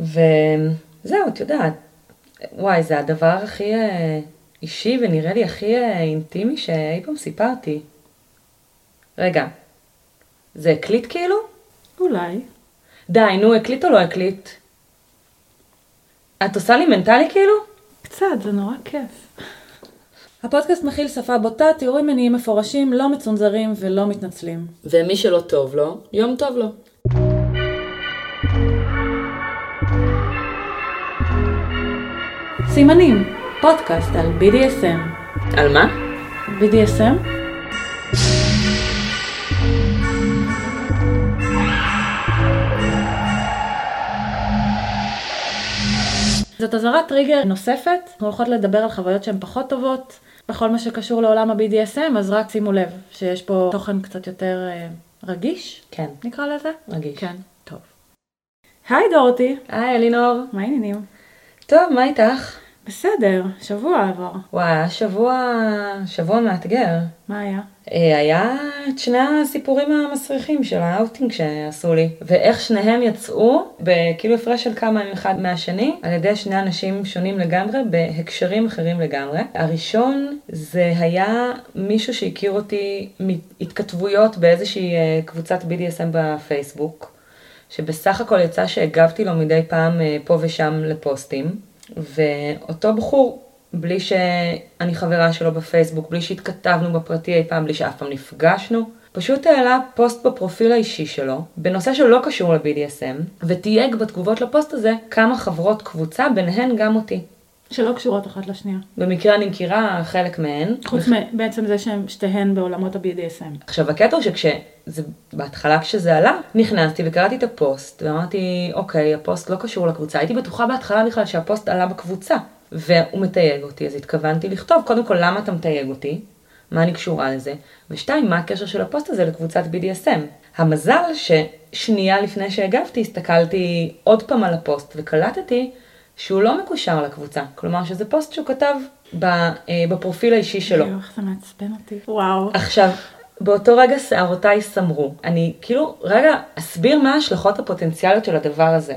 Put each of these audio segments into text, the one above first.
וזהו, את יודעת, וואי, זה הדבר הכי אה, אישי ונראה לי הכי אה, אינטימי שאי פעם סיפרתי. רגע, זה הקליט כאילו? אולי. די, נו, הקליט או לא הקליט? את עושה לי מנטלי כאילו? קצת, זה נורא כיף. הפודקאסט מכיל שפה בוטה, תיאורים מיניים מפורשים, לא מצונזרים ולא מתנצלים. ומי שלא טוב לו, יום טוב לו. סימנים, פודקאסט על BDSM. על מה? BDSM? זאת אזהרת טריגר נוספת, אנחנו הולכות לדבר על חוויות שהן פחות טובות בכל מה שקשור לעולם ה-BDSM, אז רק שימו לב שיש פה תוכן קצת יותר אה, רגיש, כן, נקרא לזה. רגיש. כן, טוב. היי דורתי, היי, אלינור. מה העניינים? טוב, מה איתך? בסדר, שבוע עבר. וואי, היה שבוע, שבוע מאתגר. מה היה? אה, היה את שני הסיפורים המסריחים של האוטינג שעשו לי, ואיך שניהם יצאו בכאילו הפרש של כמה ימים אחד מהשני, על ידי שני אנשים שונים לגמרי, בהקשרים אחרים לגמרי. הראשון זה היה מישהו שהכיר אותי מהתכתבויות באיזושהי אה, קבוצת BDSM בפייסבוק, שבסך הכל יצא שהגבתי לו מדי פעם אה, פה ושם לפוסטים, ואותו בחור בלי שאני חברה שלו בפייסבוק, בלי שהתכתבנו בפרטי אי פעם, בלי שאף פעם נפגשנו. פשוט העלה פוסט בפרופיל האישי שלו, בנושא שלא קשור ל-BDSM, ותייג בתגובות לפוסט הזה כמה חברות קבוצה, ביניהן גם אותי. שלא קשורות אחת לשנייה. במקרה אני מכירה חלק מהן. חוץ בעצם זה שהן שתיהן בעולמות ה-BDSM. עכשיו הקטע הוא שכשזה, בהתחלה כשזה עלה, נכנסתי וקראתי את הפוסט, ואמרתי, אוקיי, הפוסט לא קשור לקבוצה. הייתי בטוחה בהתחלה בכלל שהפוסט עלה בקבוצה, והוא מתייג אותי, אז התכוונתי לכתוב, קודם כל, למה אתה מתייג אותי? מה אני קשורה לזה? ושתיים, מה הקשר של הפוסט הזה לקבוצת BDSM? המזל ששנייה לפני שהגבתי, הסתכלתי עוד פעם על הפוסט וקלטתי שהוא לא מקושר לקבוצה. כלומר, שזה פוסט שהוא כתב ב, אה, בפרופיל האישי שלו. איך זה מעצבן אותי. וואו. עכשיו, באותו רגע שערותיי סמרו. אני כאילו, רגע, אסביר מה ההשלכות הפוטנציאליות של הדבר הזה.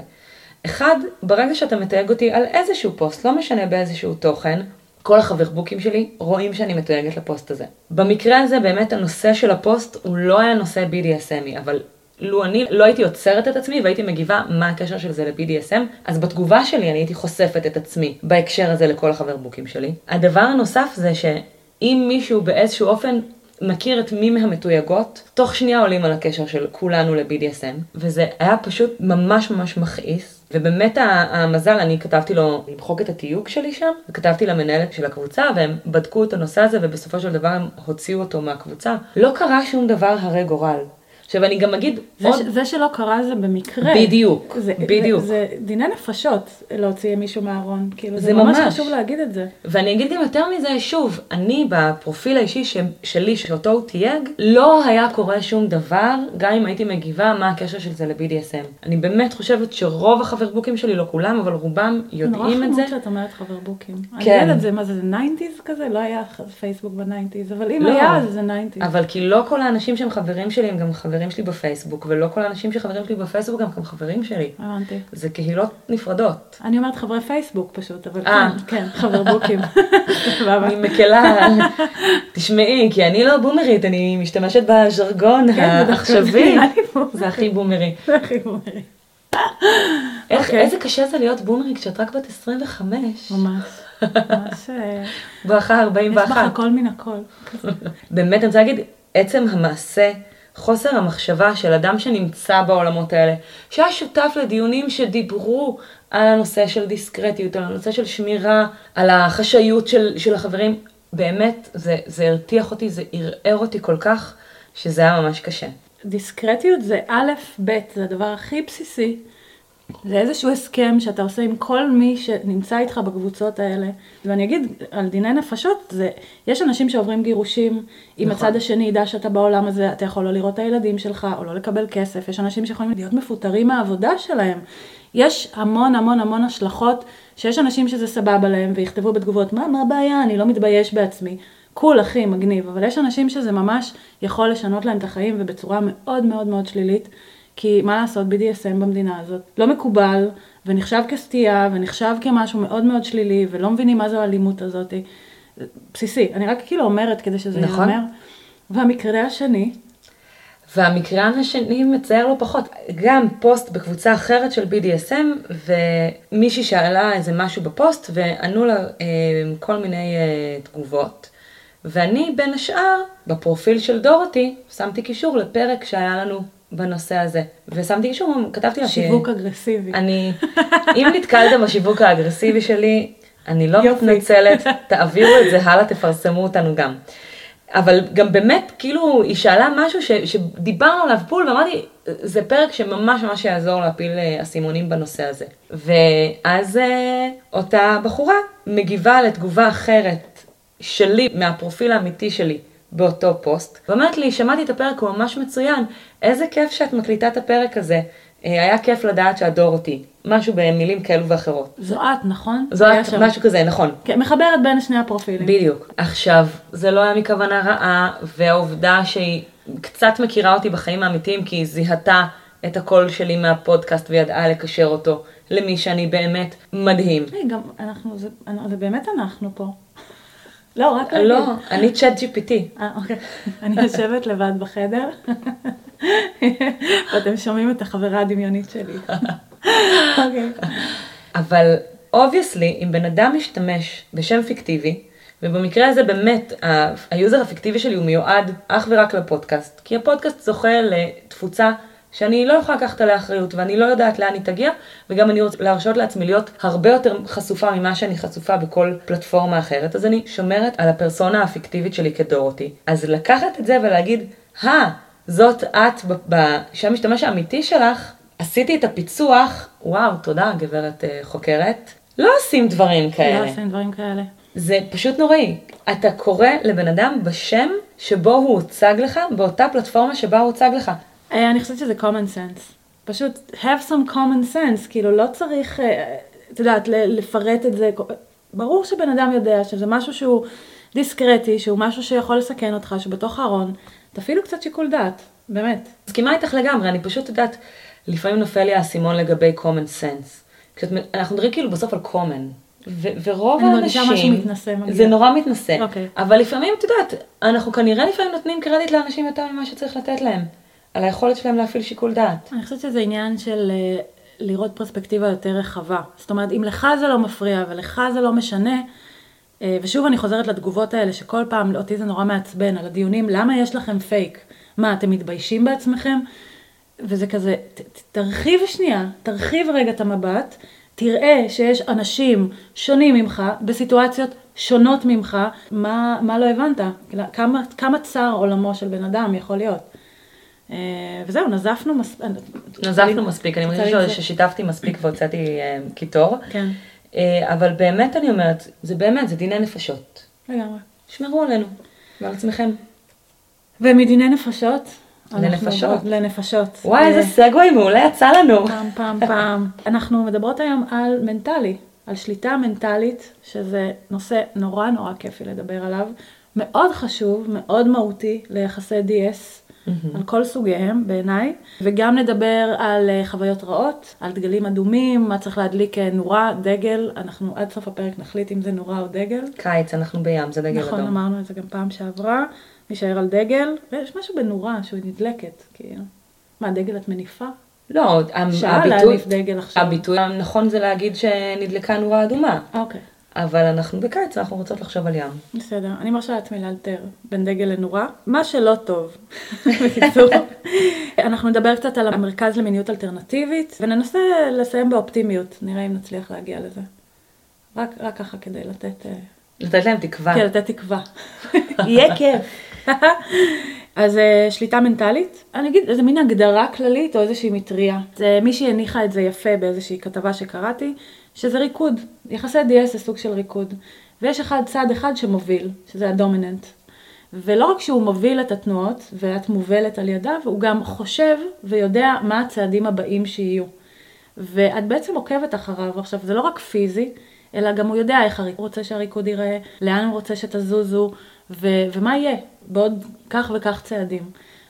אחד, ברגע שאתה מתייג אותי על איזשהו פוסט, לא משנה באיזשהו תוכן, כל החברבוקים שלי רואים שאני מתויגת לפוסט הזה. במקרה הזה באמת הנושא של הפוסט הוא לא היה נושא BDSMי, אבל לו אני לא הייתי עוצרת את עצמי והייתי מגיבה מה הקשר של זה ל-BDSM, אז בתגובה שלי אני הייתי חושפת את עצמי בהקשר הזה לכל החברבוקים שלי. הדבר הנוסף זה שאם מישהו באיזשהו אופן מכיר את מי מהמתויגות, תוך שנייה עולים על הקשר של כולנו ל-BDSM, וזה היה פשוט ממש ממש מכעיס. ובאמת המזל, אני כתבתי לו למחוק את התיוג שלי שם, וכתבתי למנהלת של הקבוצה, והם בדקו את הנושא הזה, ובסופו של דבר הם הוציאו אותו מהקבוצה. לא קרה שום דבר הרי גורל. עכשיו אני גם אגיד זה, עוד... ש... זה שלא קרה זה במקרה. בדיוק, זה, בדיוק. זה, זה דיני נפשות להוציא מישהו מהארון. כאילו, זה, זה ממש. חשוב להגיד את זה. ואני אגיד גם יותר מזה, שוב, אני בפרופיל האישי ש... שלי, שאותו הוא תייג, לא היה קורה שום דבר, גם אם הייתי מגיבה מה הקשר של זה ל-BDSM. אני באמת חושבת שרוב החברבוקים שלי, לא כולם, אבל רובם יודעים את זה. נורא חמוד שאת אומרת חבר בוקים. אני כן. יודעת את זה, מה זה, זה 90's כזה? לא היה פייסבוק ב nineties, אבל אם לא. היה, זה 90's. אבל כי לא כל האנשים שהם חברים שלי הם גם חברים שלי בפייסבוק, ולא כל האנשים שחברים שלי בפייסבוק הם גם חברים שלי. הבנתי. זה קהילות נפרדות. אני אומרת חברי פייסבוק פשוט, אבל אה. כן, כן, חבר בוקים. אני מקלה, תשמעי, כי אני לא בומרית, אני משתמשת בז'רגון כן, העכשווי. זה הכי בומרי. זה הכי בומרי. איך, אוקיי. איזה קשה זה להיות בומרי כשאת רק בת 25. ממש. ממש... אה, בואכה יש 41. בך הכל מן הכל. באמת, אני רוצה להגיד, עצם המעשה, חוסר המחשבה של אדם שנמצא בעולמות האלה, שהיה שותף לדיונים שדיברו על הנושא של דיסקרטיות, על הנושא של שמירה, על החשאיות של, של החברים, באמת, זה, זה הרתיח אותי, זה ערער אותי כל כך, שזה היה ממש קשה. דיסקרטיות זה א', ב', זה הדבר הכי בסיסי. זה איזשהו הסכם שאתה עושה עם כל מי שנמצא איתך בקבוצות האלה. ואני אגיד, על דיני נפשות, זה, יש אנשים שעוברים גירושים, אם נכון. הצד השני ידע שאתה בעולם הזה, אתה יכול לא לראות את הילדים שלך, או לא לקבל כסף. יש אנשים שיכולים להיות מפוטרים מהעבודה שלהם. יש המון המון המון השלכות, שיש אנשים שזה סבבה להם, ויכתבו בתגובות, מה, מה הבעיה, אני לא מתבייש בעצמי. קול, אחי, מגניב, אבל יש אנשים שזה ממש יכול לשנות להם את החיים ובצורה מאוד מאוד מאוד שלילית. כי מה לעשות, BDSM במדינה הזאת לא מקובל, ונחשב כסטייה, ונחשב כמשהו מאוד מאוד שלילי, ולא מבינים מה זו האלימות הזאת. בסיסי. אני רק כאילו אומרת כדי שזה נכון. ייאמר. והמקרה השני, והמקרה השני מצער לא פחות, גם פוסט בקבוצה אחרת של BDSM, ומישהי שאלה איזה משהו בפוסט, וענו לה אה, כל מיני אה, תגובות. ואני בין השאר, בפרופיל של דורותי, שמתי קישור לפרק שהיה לנו בנושא הזה. ושמתי קישור, כתבתי לה ש... שיווק אגרסיבי. אני, אם נתקלתם בשיווק האגרסיבי שלי, אני לא יופי. מתנצלת, תעבירו את זה הלאה, תפרסמו אותנו גם. אבל גם באמת, כאילו, היא שאלה משהו ש, שדיברנו עליו פול, ואמרתי, זה פרק שממש ממש יעזור להפיל אה, אסימונים בנושא הזה. ואז אה, אותה בחורה מגיבה לתגובה אחרת שלי, מהפרופיל האמיתי שלי, באותו פוסט, ואומרת לי, שמעתי את הפרק, הוא ממש מצוין, איזה כיף שאת מקליטה את הפרק הזה. אה, היה כיף לדעת שהדור אותי. משהו במילים כאלו ואחרות. זו את, נכון? זו את, שם. משהו כזה, נכון. כן, מחברת בין שני הפרופילים. בדיוק. עכשיו, זה לא היה מכוונה רעה, והעובדה שהיא קצת מכירה אותי בחיים האמיתיים, כי היא זיהתה את הקול שלי מהפודקאסט וידעה לקשר אותו למי שאני באמת מדהים. היי, גם אנחנו, זה, זה באמת אנחנו פה. לא, רק להגיד. לא, אני צ'אט GPT. אה, אוקיי. אני יושבת לבד בחדר, ואתם שומעים את החברה הדמיונית שלי. אוקיי. אבל obviously, אם בן אדם משתמש בשם פיקטיבי, ובמקרה הזה באמת, ה user הפיקטיבי שלי הוא מיועד אך ורק לפודקאסט, כי הפודקאסט זוכה לתפוצה שאני לא יכולה לקחת עליה אחריות, ואני לא יודעת לאן היא תגיע, וגם אני רוצה להרשות לעצמי להיות הרבה יותר חשופה ממה שאני חשופה בכל פלטפורמה אחרת, אז אני שומרת על הפרסונה הפיקטיבית שלי כדורותי. אז לקחת את זה ולהגיד, אה, זאת את בשם המשתמש האמיתי שלך, עשיתי את הפיצוח, וואו, תודה גברת אה, חוקרת. לא עושים דברים כאלה. לא עושים דברים כאלה. זה פשוט נוראי. אתה קורא לבן אדם בשם שבו הוא הוצג לך, באותה פלטפורמה שבה הוא הוצג לך. אה, אני חושבת שזה common sense. פשוט have some common sense, כאילו לא צריך, אה, את יודעת, לפרט את זה. ברור שבן אדם יודע שזה משהו שהוא דיסקרטי, שהוא משהו שיכול לסכן אותך, שבתוך הארון, תפעילו קצת שיקול דעת, באמת. מסכימה איתך לגמרי, אני פשוט יודעת, לפעמים נופל לי האסימון לגבי common sense. כשאת, אנחנו מדברים כאילו בסוף על common. ו- ורוב אני מרגישה האנשים, משהו מתנשא מגיע. זה נורא מתנשא, אוקיי. אבל לפעמים, את יודעת, אנחנו כנראה לפעמים נותנים קרדיט לאנשים יותר ממה שצריך לתת להם, על היכולת שלהם להפעיל שיקול דעת. אני חושבת שזה עניין של אה, לראות פרספקטיבה יותר רחבה. זאת אומרת, אם לך זה לא מפריע ולך זה לא משנה, אה, ושוב אני חוזרת לתגובות האלה, שכל פעם אותי זה נורא מעצבן על הדיונים, למה יש לכם פייק? מה, אתם מתביישים בעצמכם? וזה כזה, ת, ת, תרחיב שנייה, תרחיב רגע את המבט, תראה שיש אנשים שונים ממך, בסיטואציות שונות ממך, מה, מה לא הבנת? כמה, כמה צר עולמו של בן אדם יכול להיות. אה, וזהו, נזפנו מספיק. נזפנו מספיק, אני מרגישה. ששיתפתי מספיק והוצאתי אה, קיטור. כן, אה, אבל באמת אני אומרת, זה באמת, זה דיני נפשות. לגמרי. שמרו עלינו ועל עצמכם. ומדיני נפשות? לנפשות. לנפשות. וואי, אה, איזה סגווי מעולה יצא לנו. פעם, פעם, פעם. אנחנו מדברות היום על מנטלי, על שליטה מנטלית, שזה נושא נורא נורא כיפי לדבר עליו. מאוד חשוב, מאוד מהותי ליחסי DS, על כל סוגיהם בעיניי, וגם נדבר על אה, חוויות רעות, על דגלים אדומים, מה צריך להדליק אה, נורה, דגל, אנחנו עד סוף הפרק נחליט אם זה נורה או דגל. קיץ, אנחנו בים, זה דגל נכון, אדום. אמרנו את זה גם פעם שעברה, נשאר על דגל, ויש משהו בנורה שהוא נדלקת, כאילו. מה, דגל את מניפה? לא, שעה הביטוי, דגל עכשיו. הביטוי הנכון זה להגיד שנדלקה נורה אדומה, אוקיי, אבל אנחנו בקיץ, אנחנו רוצות לחשוב על ים. בסדר. אני מרשה לעצמי לאלתר בין דגל לנורה. מה שלא טוב, בקיצור. אנחנו נדבר קצת על המרכז למיניות אלטרנטיבית, וננסה לסיים באופטימיות, נראה אם נצליח להגיע לזה. רק, רק ככה כדי לתת... אה, לתת להם תקווה. כן, לתת תקווה. יהיה כיף. אז אה, שליטה מנטלית, אני אגיד איזה מין הגדרה כללית או איזושהי מטריה. זה מישהי הניחה את זה יפה באיזושהי כתבה שקראתי, שזה ריקוד. יחסי DS זה סוג של ריקוד. ויש אחד, צד אחד שמוביל, שזה הדומיננט. ולא רק שהוא מוביל את התנועות, ואת מובלת על ידיו, הוא גם חושב ויודע מה הצעדים הבאים שיהיו. ואת בעצם עוקבת אחריו. עכשיו, זה לא רק פיזי, אלא גם הוא יודע איך הוא רוצה שהריקוד ייראה, לאן הוא רוצה שתזוזו, ו- ומה יהיה בעוד כך וכך צעדים.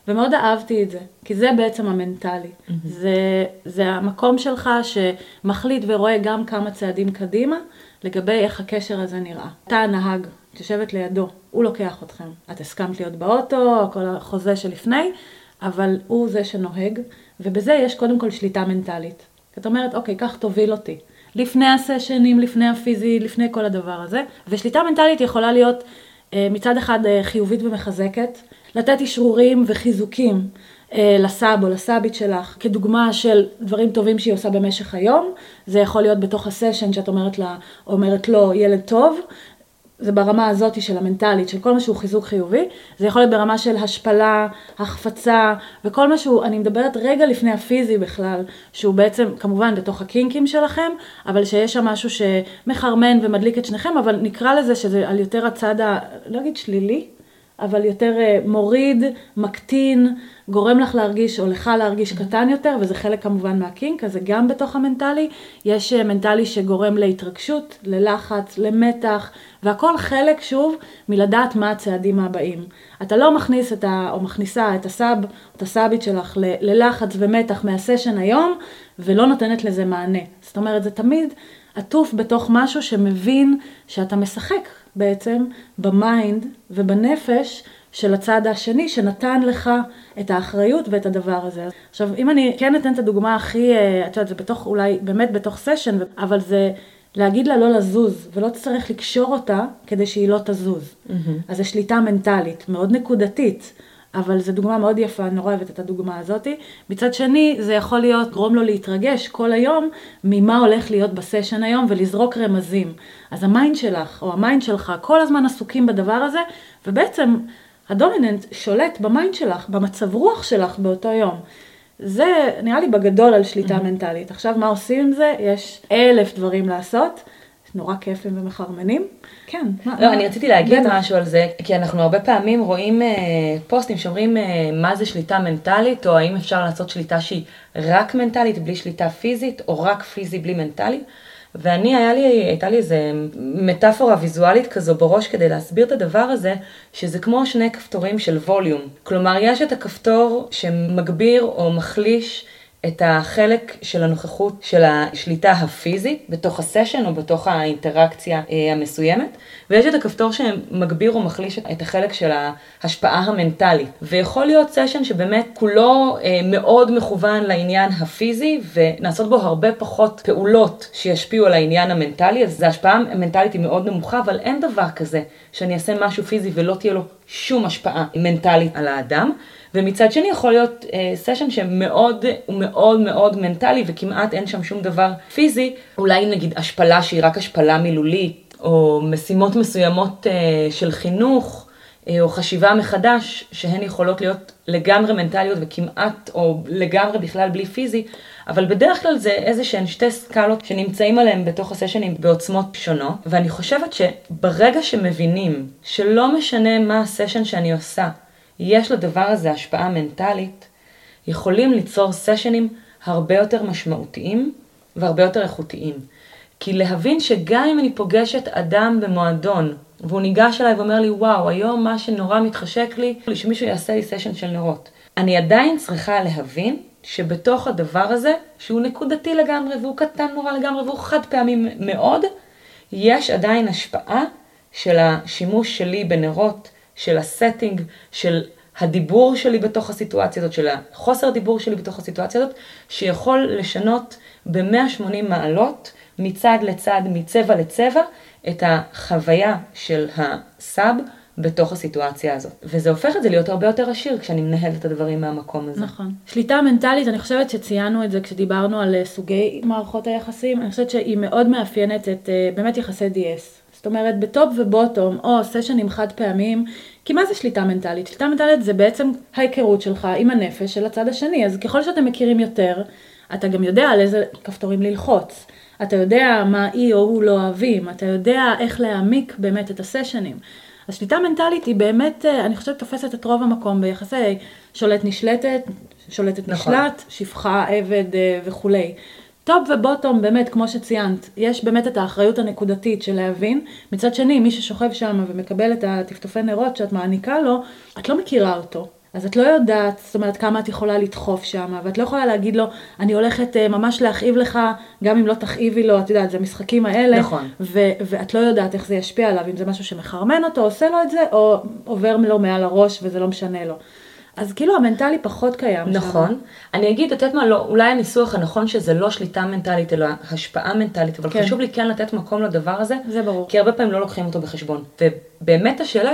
ומאוד אהבתי את זה, כי זה בעצם המנטלי. Mm-hmm. זה, זה המקום שלך שמחליט ורואה גם כמה צעדים קדימה לגבי איך הקשר הזה נראה. אתה הנהג, את יושבת לידו, הוא לוקח אתכם. את הסכמת להיות באוטו, כל החוזה שלפני, אבל הוא זה שנוהג, ובזה יש קודם כל שליטה מנטלית. את אומרת, אוקיי, כך תוביל אותי. לפני הסשנים, לפני הפיזי, לפני כל הדבר הזה. ושליטה מנטלית יכולה להיות אה, מצד אחד אה, חיובית ומחזקת, לתת אישרורים וחיזוקים אה, לסאב או לסאבית שלך, כדוגמה של דברים טובים שהיא עושה במשך היום. זה יכול להיות בתוך הסשן שאת אומרת לה, אומרת לו, ילד טוב, זה ברמה הזאת של המנטלית, של כל מה שהוא חיזוק חיובי, זה יכול להיות ברמה של השפלה, החפצה, וכל מה שהוא, אני מדברת רגע לפני הפיזי בכלל, שהוא בעצם כמובן בתוך הקינקים שלכם, אבל שיש שם משהו שמחרמן ומדליק את שניכם, אבל נקרא לזה שזה על יותר הצד ה... לא אגיד שלילי, אבל יותר אה, מוריד, מקטין, גורם לך להרגיש, או לך להרגיש קטן יותר, וזה חלק כמובן מהקינק, אז זה גם בתוך המנטלי. יש אה, מנטלי שגורם להתרגשות, ללחץ, למתח, והכל חלק, שוב, מלדעת מה הצעדים הבאים. אתה לא מכניס את ה... או מכניסה את ה sub, את הסאבית שלך ל, ללחץ ומתח מהסשן היום, ולא נותנת לזה מענה. זאת אומרת, זה תמיד עטוף בתוך משהו שמבין שאתה משחק בעצם ב mind ובנפש של הצד השני שנתן לך את האחריות ואת הדבר הזה. עכשיו, אם אני כן אתן את הדוגמה הכי, אה, את יודעת, זה בתוך, אולי באמת בתוך סשן, אבל זה להגיד לה לא לזוז, ולא תצטרך לקשור אותה כדי שהיא לא תזוז. Mm-hmm. אז זו שליטה מנטלית, מאוד נקודתית. אבל זו דוגמה מאוד יפה, אני נורא אוהבת את הדוגמה הזאתי. מצד שני, זה יכול להיות, גרום לו להתרגש כל היום ממה הולך להיות בסשן היום ולזרוק רמזים. אז ה mind שלך, או ה mind שלך, כל הזמן עסוקים בדבר הזה, ובעצם הדומיננט שולט ב mind שלך, במצב רוח שלך באותו יום. זה נראה לי בגדול על שליטה mm-hmm. מנטלית. עכשיו, מה עושים עם זה? יש אלף דברים לעשות. נורא כיפים ומחרמנים. כן. מה, לא, מה? אני רציתי להגיד בטח. משהו על זה, כי אנחנו הרבה פעמים רואים אה, פוסטים שאומרים אה, מה זה שליטה מנטלית, או האם אפשר לעשות שליטה שהיא רק מנטלית בלי שליטה פיזית, או רק פיזי בלי מנטלי. ואני, היה לי, הייתה לי איזה מטאפורה ויזואלית כזו בראש כדי להסביר את הדבר הזה, שזה כמו שני כפתורים של ווליום. כלומר, יש את הכפתור שמגביר או מחליש את החלק של הנוכחות של השליטה הפיזית בתוך הסשן או בתוך האינטראקציה אה, המסוימת, ויש את הכפתור שמגביר או מחליש את החלק של ההשפעה המנטלית. ויכול להיות סשן שבאמת כולו אה, מאוד מכוון לעניין הפיזי, ונעשות בו הרבה פחות פעולות שישפיעו על העניין המנטלי, אז ההשפעה המנטלית היא מאוד נמוכה, אבל אין דבר כזה שאני אעשה משהו פיזי ולא תהיה לו שום השפעה מנטלית על האדם. ומצד שני יכול להיות אה, סשן שמאוד, מאוד מאוד מנטלי וכמעט אין שם שום דבר פיזי, אולי נגיד השפלה שהיא רק השפלה מילולית, או משימות מסוימות אה, של חינוך, אה, או חשיבה מחדש, שהן יכולות להיות לגמרי מנטליות וכמעט, או לגמרי בכלל בלי פיזי, אבל בדרך כלל זה איזה שהן שתי סקלות שנמצאים עליהן בתוך הסשנים בעוצמות שונות, ואני חושבת שברגע שמבינים שלא משנה מה הסשן שאני עושה, יש לדבר הזה השפעה מנטלית, יכולים ליצור סשנים הרבה יותר משמעותיים והרבה יותר איכותיים. כי להבין שגם אם אני פוגשת אדם במועדון, והוא ניגש אליי ואומר לי, וואו, היום מה שנורא מתחשק לי, שמישהו יעשה לי סשן של נרות. אני עדיין צריכה להבין שבתוך הדבר הזה, שהוא נקודתי לגמרי, והוא קטן נורא לגמרי, והוא חד פעמי מאוד, יש עדיין השפעה של השימוש שלי בנרות של ה setting, של הדיבור שלי בתוך הסיטואציה הזאת, של החוסר דיבור שלי בתוך הסיטואציה הזאת, שיכול לשנות ב-180 מעלות, מצד לצד, מצבע לצבע, את החוויה של ה sub בתוך הסיטואציה הזאת. וזה הופך את זה להיות הרבה יותר עשיר כשאני מנהלת את הדברים מהמקום הזה. נכון. שליטה מנטלית, אני חושבת שציינו את זה כשדיברנו על אה, סוגי מערכות היחסים, אני חושבת שהיא מאוד מאפיינת את אה, באמת יחסי DS. זאת אומרת, ב top ו bottom, או סשנים חד פעמיים, כי מה זה שליטה מנטלית? שליטה מנטלית זה בעצם ההיכרות שלך עם הנפש של הצד השני, אז ככל שאתם מכירים יותר, אתה גם יודע על איזה כפתורים ללחוץ. אתה יודע מה היא או הוא לא אוהבים, אתה יודע איך להעמיק באמת את הסשנים. אז שליטה מנטלית היא באמת, אה, אני חושבת, תופסת את רוב המקום ביחסי שולט נשלטת, שולטת נכון. נשלט, שפחה, עבד אה, וכולי. top ו bottom, באמת, כמו שציינת, יש באמת את האחריות הנקודתית של להבין. מצד שני, מי ששוכב שם ומקבל את הטפטופי נרות שאת מעניקה לו, את לא מכירה אותו. אז את לא יודעת, זאת אומרת, כמה את יכולה לדחוף שם, ואת לא יכולה להגיד לו, אני הולכת uh, ממש להכאיב לך, גם אם לא תכאיבי לו, את יודעת, זה המשחקים האלה. נכון. ו- ואת לא יודעת איך זה ישפיע עליו, אם זה משהו שמחרמן אותו, עושה לו את זה, או עובר לו מעל הראש וזה לא משנה לו. אז כאילו המנטלי פחות קיים שם. נכון. אני אגיד, את יודעת מה, לא, אולי הניסוח הנכון שזה לא שליטה מנטלית, אלא השפעה מנטלית, אבל כן. חשוב לי כן לתת מקום לדבר הזה. זה ברור. כי הרבה פעמים לא לוקחים אותו בחשבון. ובאמת השאלה,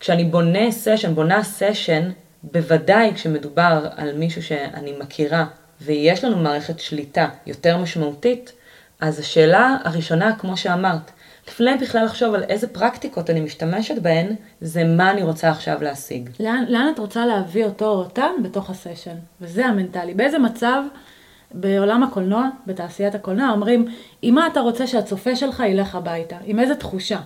כשאני בונה סשן, בונה סשן, בוודאי כשמדובר על מישהו שאני מכירה, ויש לנו מערכת שליטה יותר משמעותית, אז השאלה הראשונה, כמו שאמרת, לפני בכלל לחשוב על איזה פרקטיקות אני משתמשת בהן, זה מה אני רוצה עכשיו להשיג. לאן, לאן את רוצה להביא אותו או אותה בתוך הסשן? וזה המנטלי. באיזה מצב בעולם הקולנוע, בתעשיית הקולנוע, אומרים, עם מה אתה רוצה שהצופה שלך ילך הביתה? עם איזה תחושה?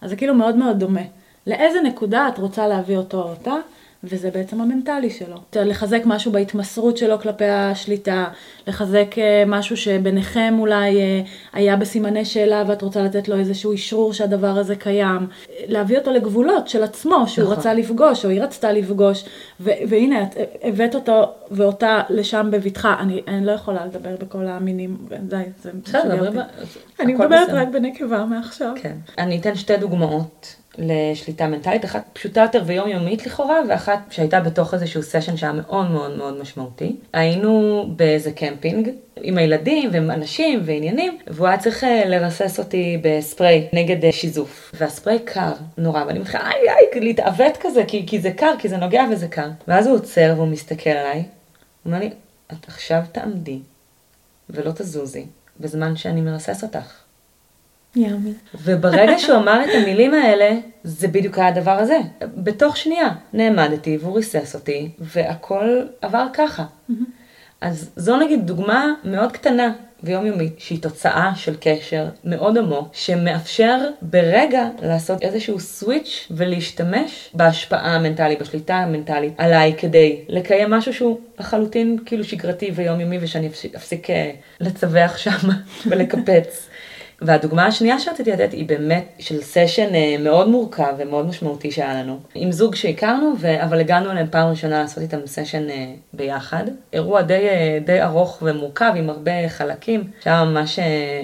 אז זה כאילו מאוד מאוד דומה. לאיזה נקודה את רוצה להביא אותו או אותה? וזה בעצם המנטלי שלו. לחזק משהו בהתמסרות שלו כלפי השליטה, לחזק אה, משהו שביניכם אולי אה, היה בסימני שאלה ואת רוצה לתת לו איזשהו אישרור שהדבר הזה קיים. להביא אותו לגבולות של עצמו, שהוא נכון. רצה לפגוש, או היא רצתה לפגוש, ו- והנה, את הבאת אותו ואותה לשם בבטחה. אני, אני לא יכולה לדבר בכל המינים, די, זה משגע דברי אותי. אני מדברת. רק בנקבה מעכשיו. כן. אני אתן שתי דוגמאות לשליטה מנטלית, אחת פשוטה יותר ויומיומית לכאורה, ואחת שהייתה בתוך איזשהו סשן שהיה מאוד מאוד מאוד משמעותי. היינו באיזה קמפינג עם הילדים ועם אנשים ועניינים, והוא היה צריך אה, לרסס אותי בספרי נגד אה, שיזוף. והספרי קר נורא, ואני מתחילה איי איי להתעוות כזה, כי, כי זה קר, כי זה נוגע וזה קר. ואז הוא עוצר והוא מסתכל עליי, הוא אומר לי, את עכשיו תעמדי ולא תזוזי, בזמן שאני מרסס אותך. וברגע שהוא אמר את המילים האלה, זה בדיוק היה הדבר הזה. בתוך שנייה נעמדתי והוא ריסס אותי, והכל עבר ככה. אז זו נגיד דוגמה מאוד קטנה ויומיומית, שהיא תוצאה של קשר מאוד עמוק, שמאפשר ברגע לעשות איזשהו סוויץ' ולהשתמש בהשפעה המנטלית, בשליטה המנטלית עליי, כדי לקיים משהו שהוא לחלוטין כאילו שגרתי ויומיומי, ושאני אפסיק, אפסיק אה, לצווח שם ולקפץ. והדוגמה השנייה שרציתי לתת היא באמת של סשן אה, מאוד מורכב ומאוד משמעותי שהיה לנו. עם זוג שהכרנו, ו... אבל הגענו אליהם פעם ראשונה לעשות איתם סשן אה, ביחד. אירוע די, אה, די ארוך ומורכב עם הרבה חלקים, שהיה ממש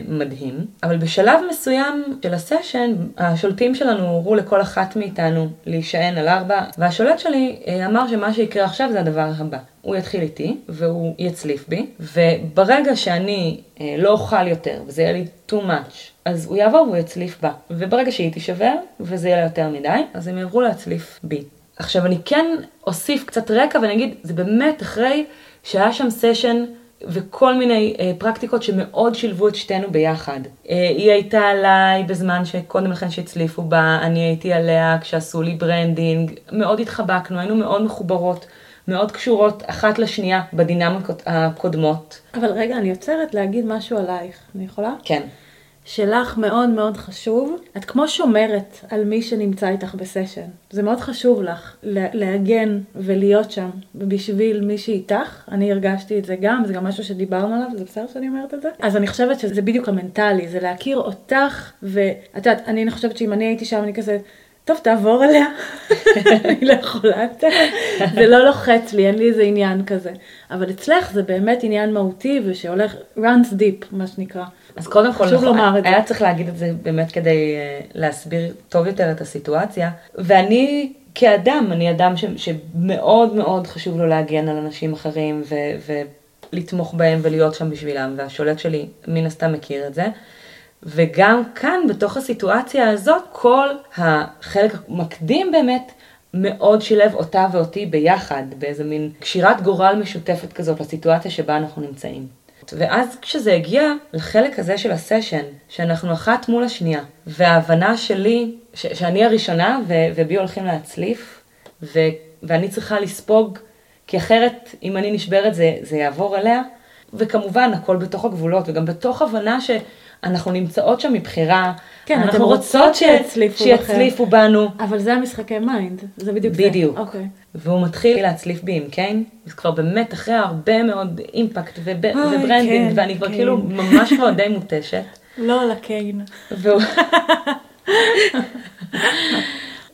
מדהים. אבל בשלב מסוים של הסשן, השולטים שלנו הורו לכל אחת מאיתנו להישען על ארבע, והשולט שלי אמר שמה שיקרה עכשיו זה הדבר הבא. הוא יתחיל איתי, והוא יצליף בי, וברגע שאני אה, לא אוכל יותר, וזה יהיה לי too much, אז הוא יעבור והוא יצליף בה. וברגע שהיא תישבר, וזה יהיה לה יותר מדי, אז הם יעברו להצליף בי. עכשיו אני כן אוסיף קצת רקע ואני אגיד, זה באמת אחרי שהיה שם סשן וכל מיני אה, פרקטיקות שמאוד שילבו את שתינו ביחד. אה, היא הייתה עליי בזמן שקודם לכן שהצליפו בה, אני הייתי עליה כשעשו לי branding, מאוד התחבקנו, היינו מאוד מחוברות. מאוד קשורות אחת לשנייה בדינמיקות הקודמות. אבל רגע, אני עוצרת להגיד משהו עלייך. אני יכולה? כן. שלך מאוד מאוד חשוב, את כמו שומרת על מי שנמצא איתך בסשן. זה מאוד חשוב לך לה- להגן ולהיות שם בשביל מי שאיתך. אני הרגשתי את זה גם, זה גם משהו שדיברנו עליו, זה בסדר שאני אומרת את זה? אז אני חושבת שזה בדיוק המנטלי, זה להכיר אותך, ואת יודעת, אני חושבת שאם אני הייתי שם, אני כזה... טוב, תעבור אליה, אני לא יכולה יותר, זה לא לוחץ לי, אין לי איזה עניין כזה. אבל אצלך זה באמת עניין מהותי ושהולך, runs deep, מה שנקרא. אז קודם כל, חשוב נכון, לומר את זה. היה צריך להגיד את זה באמת כדי אה, להסביר טוב יותר את הסיטואציה. ואני כאדם, אני אדם ש, שמאוד מאוד חשוב לו להגן על אנשים אחרים ו, ולתמוך בהם ולהיות שם בשבילם, והשולט שלי מן הסתם מכיר את זה. וגם כאן, בתוך הסיטואציה הזאת, כל החלק המקדים באמת מאוד שילב אותה ואותי ביחד, באיזה מין קשירת גורל משותפת כזאת לסיטואציה שבה אנחנו נמצאים. ואז כשזה הגיע לחלק הזה של הסשן, שאנחנו אחת מול השנייה, וההבנה שלי, ש- שאני הראשונה ו- ובי הולכים להצליף, ו- ואני צריכה לספוג, כי אחרת אם אני נשברת זה, זה יעבור אליה, וכמובן הכל בתוך הגבולות, וגם בתוך הבנה שאנחנו נמצאות שם מבחירה, כן, אנחנו אתן רוצות שיצליפו שיצליפו בנו. אבל זה המשחקי mind, זה בדיוק זה. בדיוק. אוקיי. והוא מתחיל להצליף בי עם cane, זה כבר באמת אחרי הרבה מאוד impact וב- אוי, ו branding, כן, ואני כבר cane. כאילו ממש כבר די מותשת. לא ל cane. והוא...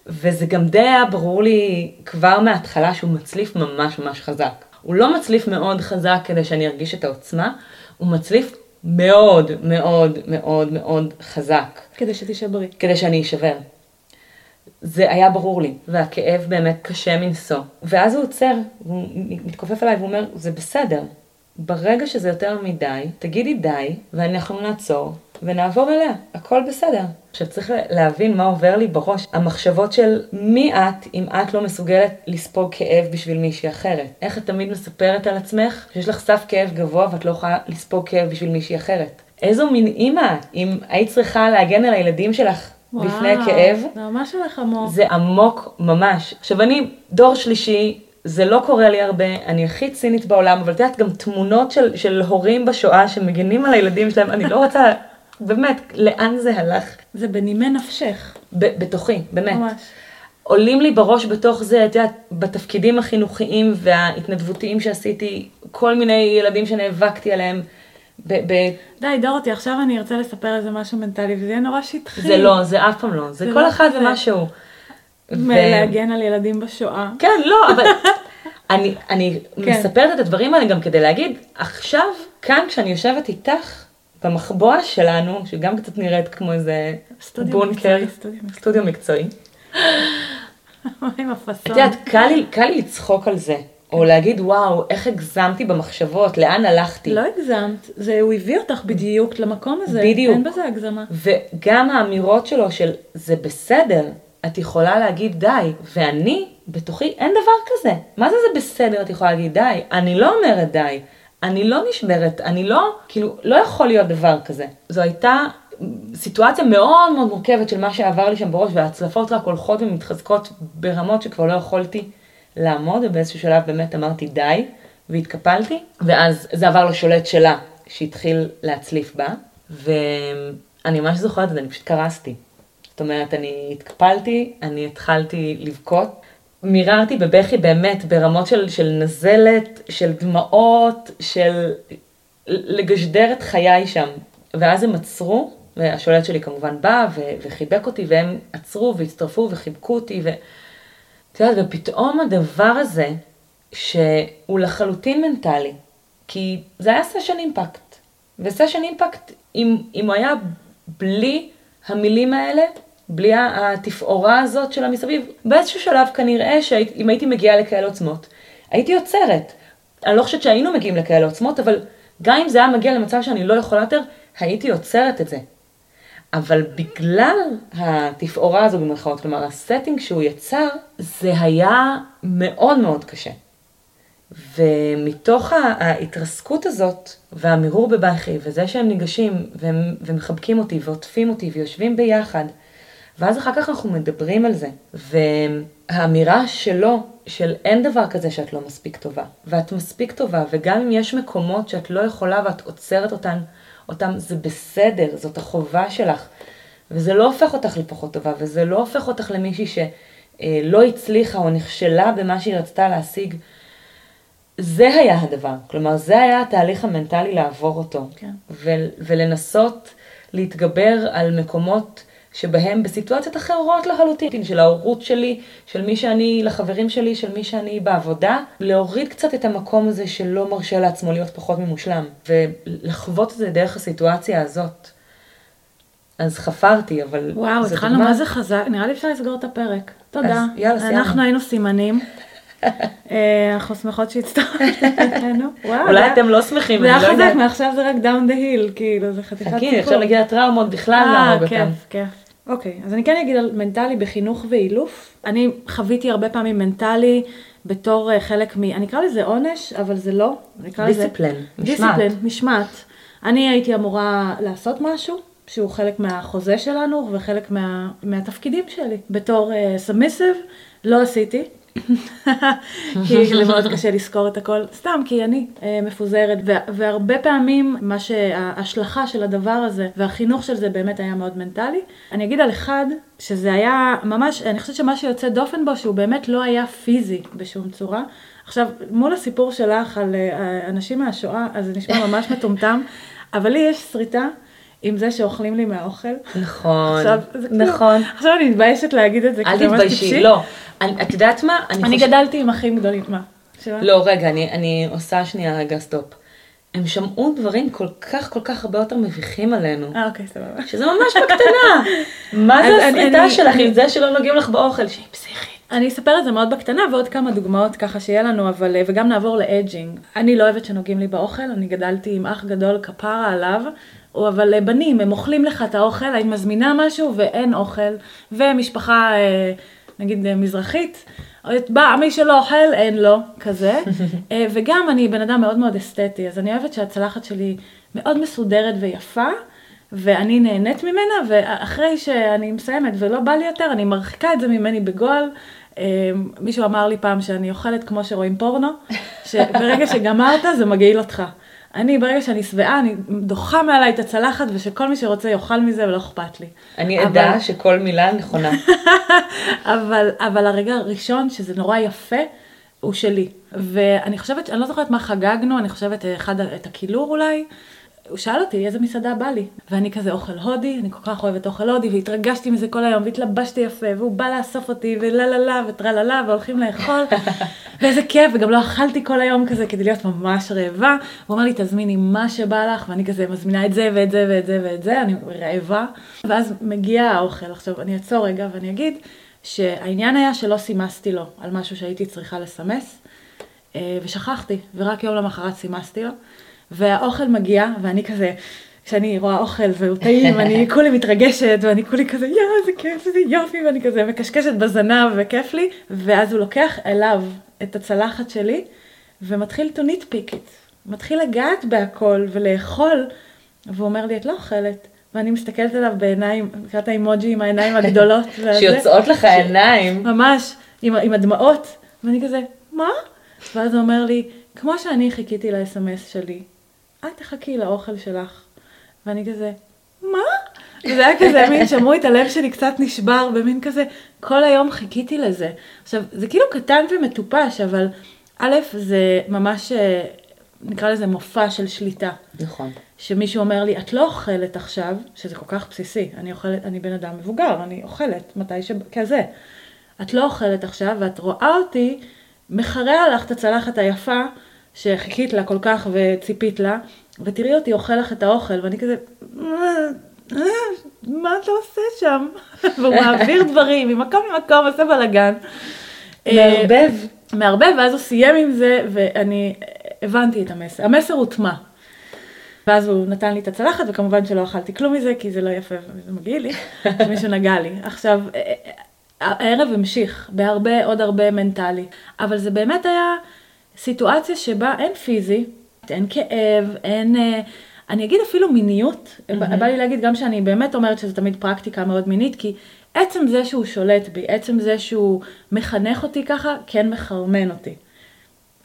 וזה גם די היה ברור לי כבר מההתחלה שהוא מצליף ממש ממש חזק. הוא לא מצליף מאוד חזק כדי שאני ארגיש את העוצמה, הוא מצליף מאוד מאוד מאוד מאוד חזק. כדי שתישברי. כדי שאני אשבר. זה היה ברור לי, והכאב באמת קשה מנשוא. ואז הוא עוצר, הוא מתכופף אליי והוא אומר, זה בסדר. ברגע שזה יותר מדי, תגידי די, ואנחנו נעצור, ונעבור אליה, הכל בסדר. עכשיו צריך להבין מה עובר לי בראש, המחשבות של מי את אם את לא מסוגלת לספוג כאב בשביל מישהי אחרת. איך את תמיד מספרת על עצמך שיש לך סף כאב גבוה ואת לא יכולה לספוג כאב בשביל מישהי אחרת. איזו מין אימא אם היית צריכה להגן על הילדים שלך וואו, לפני כאב. זה ממש הולך עמוק. זה עמוק ממש. עכשיו אני דור שלישי, זה לא קורה לי הרבה, אני הכי צינית בעולם, אבל את יודעת, גם תמונות של, של הורים בשואה שמגנים על הילדים שלהם, אני לא רוצה, באמת, לאן זה הלך? זה בנימי נפשך. ב- בתוכי, באמת. ממש. עולים לי בראש בתוך זה, את יודעת, בתפקידים החינוכיים וההתנדבותיים שעשיתי, כל מיני ילדים שנאבקתי עליהם. ב- ב- די, דורותי, עכשיו אני ארצה לספר איזה משהו מנטלי, וזה יהיה נורא שטחי. זה לא, זה אף פעם לא, זה, זה כל לא אחד. ומשהו. ו- להגן על ילדים בשואה. כן, לא, אבל אני, אני כן. מספרת את הדברים האלה גם כדי להגיד, עכשיו, כאן כשאני יושבת איתך, במחבוע שלנו, שגם קצת נראית כמו איזה סטודיו בונקר, מקצועי, סטודיו מקצועי. סטודיו מקצועי. עם את. יודעת, קל לי, קל לי לצחוק על זה, או להגיד, וואו, איך הגזמתי במחשבות, לאן הלכתי. לא הגזמת, זה, הוא הביא אותך בדיוק למקום הזה. בדיוק. אין בזה הגזמה. וגם האמירות שלו של זה בסדר, את יכולה להגיד די, ואני, בתוכי, אין דבר כזה. מה זה זה בסדר, את יכולה להגיד די? אני לא אומרת די, אני לא נשברת, אני לא, כאילו, לא יכול להיות דבר כזה. זו הייתה סיטואציה מאוד מאוד מורכבת של מה שעבר לי שם בראש, וההצלפות רק הולכות ומתחזקות ברמות שכבר לא יכולתי לעמוד, ובאיזשהו שלב באמת אמרתי די, והתקפלתי, ואז זה עבר לשולט שלה, שהתחיל להצליף בה, ואני ממש זוכרת את זה, אני פשוט קרסתי. זאת אומרת, אני התקפלתי, אני התחלתי לבכות, מיררתי בבכי באמת ברמות של, של נזלת, של דמעות, של לגשדר את חיי שם. ואז הם עצרו, והשולט שלי כמובן בא ו- וחיבק אותי, והם עצרו והצטרפו וחיבקו אותי, ו... יודעת, ופתאום הדבר הזה, שהוא לחלוטין מנטלי, כי זה היה סשן impact. וסשן impact, אם, אם הוא היה בלי המילים האלה, בלי התפאורה הזאת של המסביב, באיזשהו שלב כנראה שאם הייתי מגיעה לכאלה עוצמות, הייתי עוצרת. אני לא חושבת שהיינו מגיעים לכאלה עוצמות, אבל גם אם זה היה מגיע למצב שאני לא יכולה יותר, הייתי עוצרת את זה. אבל בגלל התפאורה הזו במרכאות, כלומר ה setting שהוא יצר, זה היה מאוד מאוד קשה. ומתוך ההתרסקות הזאת והמירור בבכי, וזה שהם ניגשים והם, ומחבקים אותי ועוטפים אותי ויושבים ביחד, ואז אחר כך אנחנו מדברים על זה. והאמירה שלו, של אין דבר כזה שאת לא מספיק טובה, ואת מספיק טובה, וגם אם יש מקומות שאת לא יכולה ואת עוצרת אותן, אותם, זה בסדר, זאת החובה שלך. וזה לא הופך אותך לפחות טובה, וזה לא הופך אותך למישהי שלא הצליחה או נכשלה במה שהיא רצתה להשיג. זה היה הדבר, כלומר זה היה התהליך המנטלי לעבור אותו. כן. ו- ולנסות להתגבר על מקומות שבהם בסיטואציות אחרות לחלוטין, של ההורות שלי, של מי שאני, לחברים שלי, של מי שאני בעבודה, להוריד קצת את המקום הזה שלא מרשה לעצמו להיות פחות ממושלם, ולחוות את זה דרך הסיטואציה הזאת. אז חפרתי, אבל... וואו, התחלנו מה זה חזק, נראה לי אפשר לסגור את הפרק. תודה. אז יאללה, סיימנו. אנחנו היינו סימנים. אה, אנחנו שמחות שהצטרפתם אלינו. אולי זה- אתם לא שמחים, זה היה אני לא חזק, יודעת. מעכשיו זה רק down the hill, כאילו, זה חתיכת סיפור. חכי, אפשר להגיע לטראומות בכלל אה, להרוג אותם. כיף, כיף. אוקיי, אז אני כן אגיד על מנטלי בחינוך ואילוף. אני חוויתי הרבה פעמים מנטלי בתור אה, חלק מ... אני אקרא לזה עונש, אבל זה לא. אני אקרא לזה... discipline, משמעת. discipline, משמעת. אני הייתי אמורה לעשות משהו. שהוא חלק מהחוזה שלנו וחלק מה, מהתפקידים שלי. בתור submissive, לא עשיתי. כי זה מאוד קשה לזכור את הכל, סתם כי אני אה, מפוזרת, ו- והרבה פעמים מה שההשלכה של הדבר הזה והחינוך של זה באמת היה מאוד מנטלי. אני אגיד על אחד, שזה היה ממש, אני חושבת שמה שיוצא דופן בו, שהוא באמת לא היה פיזי בשום צורה. עכשיו, מול הסיפור שלך על אה, אנשים מהשואה, אז זה נשמע ממש מטומטם, אבל לי יש שריטה עם זה שאוכלים לי מהאוכל. נכון, עכשיו, כאילו- נכון. עכשיו אני מתביישת להגיד את זה, אל תתביישי. לא. אני- את יודעת מה? אני חוש- גדלתי עם אחים גדולים, מה? שמה? לא, רגע, אני, אני עושה שנייה רגע stop. הם שמעו דברים כל כך כל כך הרבה יותר מביכים עלינו. אה, אוקיי, סבבה. שזה ממש בקטנה. מה זה אני- הסריטה אני- שלך אני- עם זה שלא נוגעים לך באוכל? שהיא פסיכית. אני אספר את זה מאוד בקטנה ועוד כמה דוגמאות ככה שיהיה לנו, אבל, אה, וגם נעבור ל edging. אני לא אוהבת שנוגעים לי באוכל, אני גדלתי עם אח גדול כפרה עליו, אבל אה, בנים, הם אוכלים לך את האוכל, אני מזמינה משהו ואין אוכל, ומשפחה, אה, נגיד אה, מזרחית, בא, מי שלא אוכל, אין לו, כזה. וגם אני בן אדם מאוד מאוד אסתטי, אז אני אוהבת שהצלחת שלי מאוד מסודרת ויפה. ואני נהנית ממנה, ואחרי שאני מסיימת ולא בא לי יותר, אני מרחיקה את זה ממני בגועל. מישהו אמר לי פעם שאני אוכלת כמו שרואים פורנו, שברגע שגמרת זה מגעיל אותך. אני, ברגע שאני שבעה, אני דוחה מעליי את הצלחת, ושכל מי שרוצה יאכל מזה ולא אכפת לי. אני אבל- עדה שכל מילה נכונה. אבל, אבל הרגע הראשון, שזה נורא יפה, הוא שלי. ואני חושבת, אני לא זוכרת מה חגגנו, אני חושבת אחד, את הכילור אולי. הוא שאל אותי איזה מסעדה בא לי, ואני כזה אוכל הודי, אני כל כך אוהבת אוכל הודי, והתרגשתי מזה כל היום, והתלבשתי יפה, והוא בא לאסוף אותי, ולה לה לה, וטרה לה לה, והולכים לאכול, ואיזה כיף, וגם לא אכלתי כל היום כזה כדי להיות ממש רעבה. הוא אומר לי, תזמיני מה שבא לך, ואני כזה מזמינה את זה ואת זה ואת זה ואת זה, אני רעבה. ואז מגיע האוכל. עכשיו, אני אעצור רגע ואני אגיד שהעניין היה שלא סימסתי לו על משהו שהייתי צריכה לסמס, אה, ושכחתי, ורק יום למחרת סימסתי לו, והאוכל מגיע, ואני כזה, כשאני רואה אוכל והוא טעים, אני כולי מתרגשת, ואני כולי כזה, יואו, איזה כיף, איזה יופי, ואני כזה מקשקשת בזנב, וכיף לי, ואז הוא לוקח אליו את הצלחת שלי, ומתחיל to nitpick it, מתחיל לגעת בהכל ולאכול, והוא אומר לי, את לא אוכלת. ואני מסתכלת עליו בעיניים, לקראת האימוג'י עם העיניים הגדולות. שיוצאות לך העיניים. ממש, עם, עם הדמעות, ואני כזה, מה? ואז הוא אומר לי, כמו שאני חיכיתי ל-SMS שלי, את תחכי לאוכל שלך. ואני כזה, מה? וזה היה כזה, מין, שמעו את הלב שלי קצת נשבר, במין כזה, כל היום חיכיתי לזה. עכשיו, זה כאילו קטן ומטופש, אבל א', זה ממש, אה, נקרא לזה מופע של שליטה. נכון. שמישהו אומר לי, את לא אוכלת עכשיו, שזה כל כך בסיסי, אני אוכלת, אני בן אדם מבוגר, אני אוכלת מתי שכזה. את לא אוכלת עכשיו, ואת רואה אותי מחרע לך את הצלחת היפה, שחיכית לה כל כך וציפית לה, ותראי אותי אוכל לך את האוכל, ואני כזה, "מה, אה, אתה עושה שם? והוא מעביר דברים ממקום למקום, עושה בלאגן. מערבב. מערבב, ואז הוא סיים עם זה, ואני הבנתי את המסר. המסר הוטמע. ואז הוא נתן לי את הצלחת, וכמובן שלא אכלתי כלום מזה, כי זה לא יפה וזה מגעיל לי, שמישהו נגע לי. עכשיו, הערב המשיך בהרבה, עוד הרבה מנטלי, אבל זה באמת היה סיטואציה שבה אין פיזי, אין כאב, אין... אה, אני אגיד אפילו מיניות, mm-hmm. בא לי להגיד גם שאני באמת אומרת שזו תמיד פרקטיקה מאוד מינית, כי עצם זה שהוא שולט בי, עצם זה שהוא מחנך אותי ככה, כן מחרמן אותי.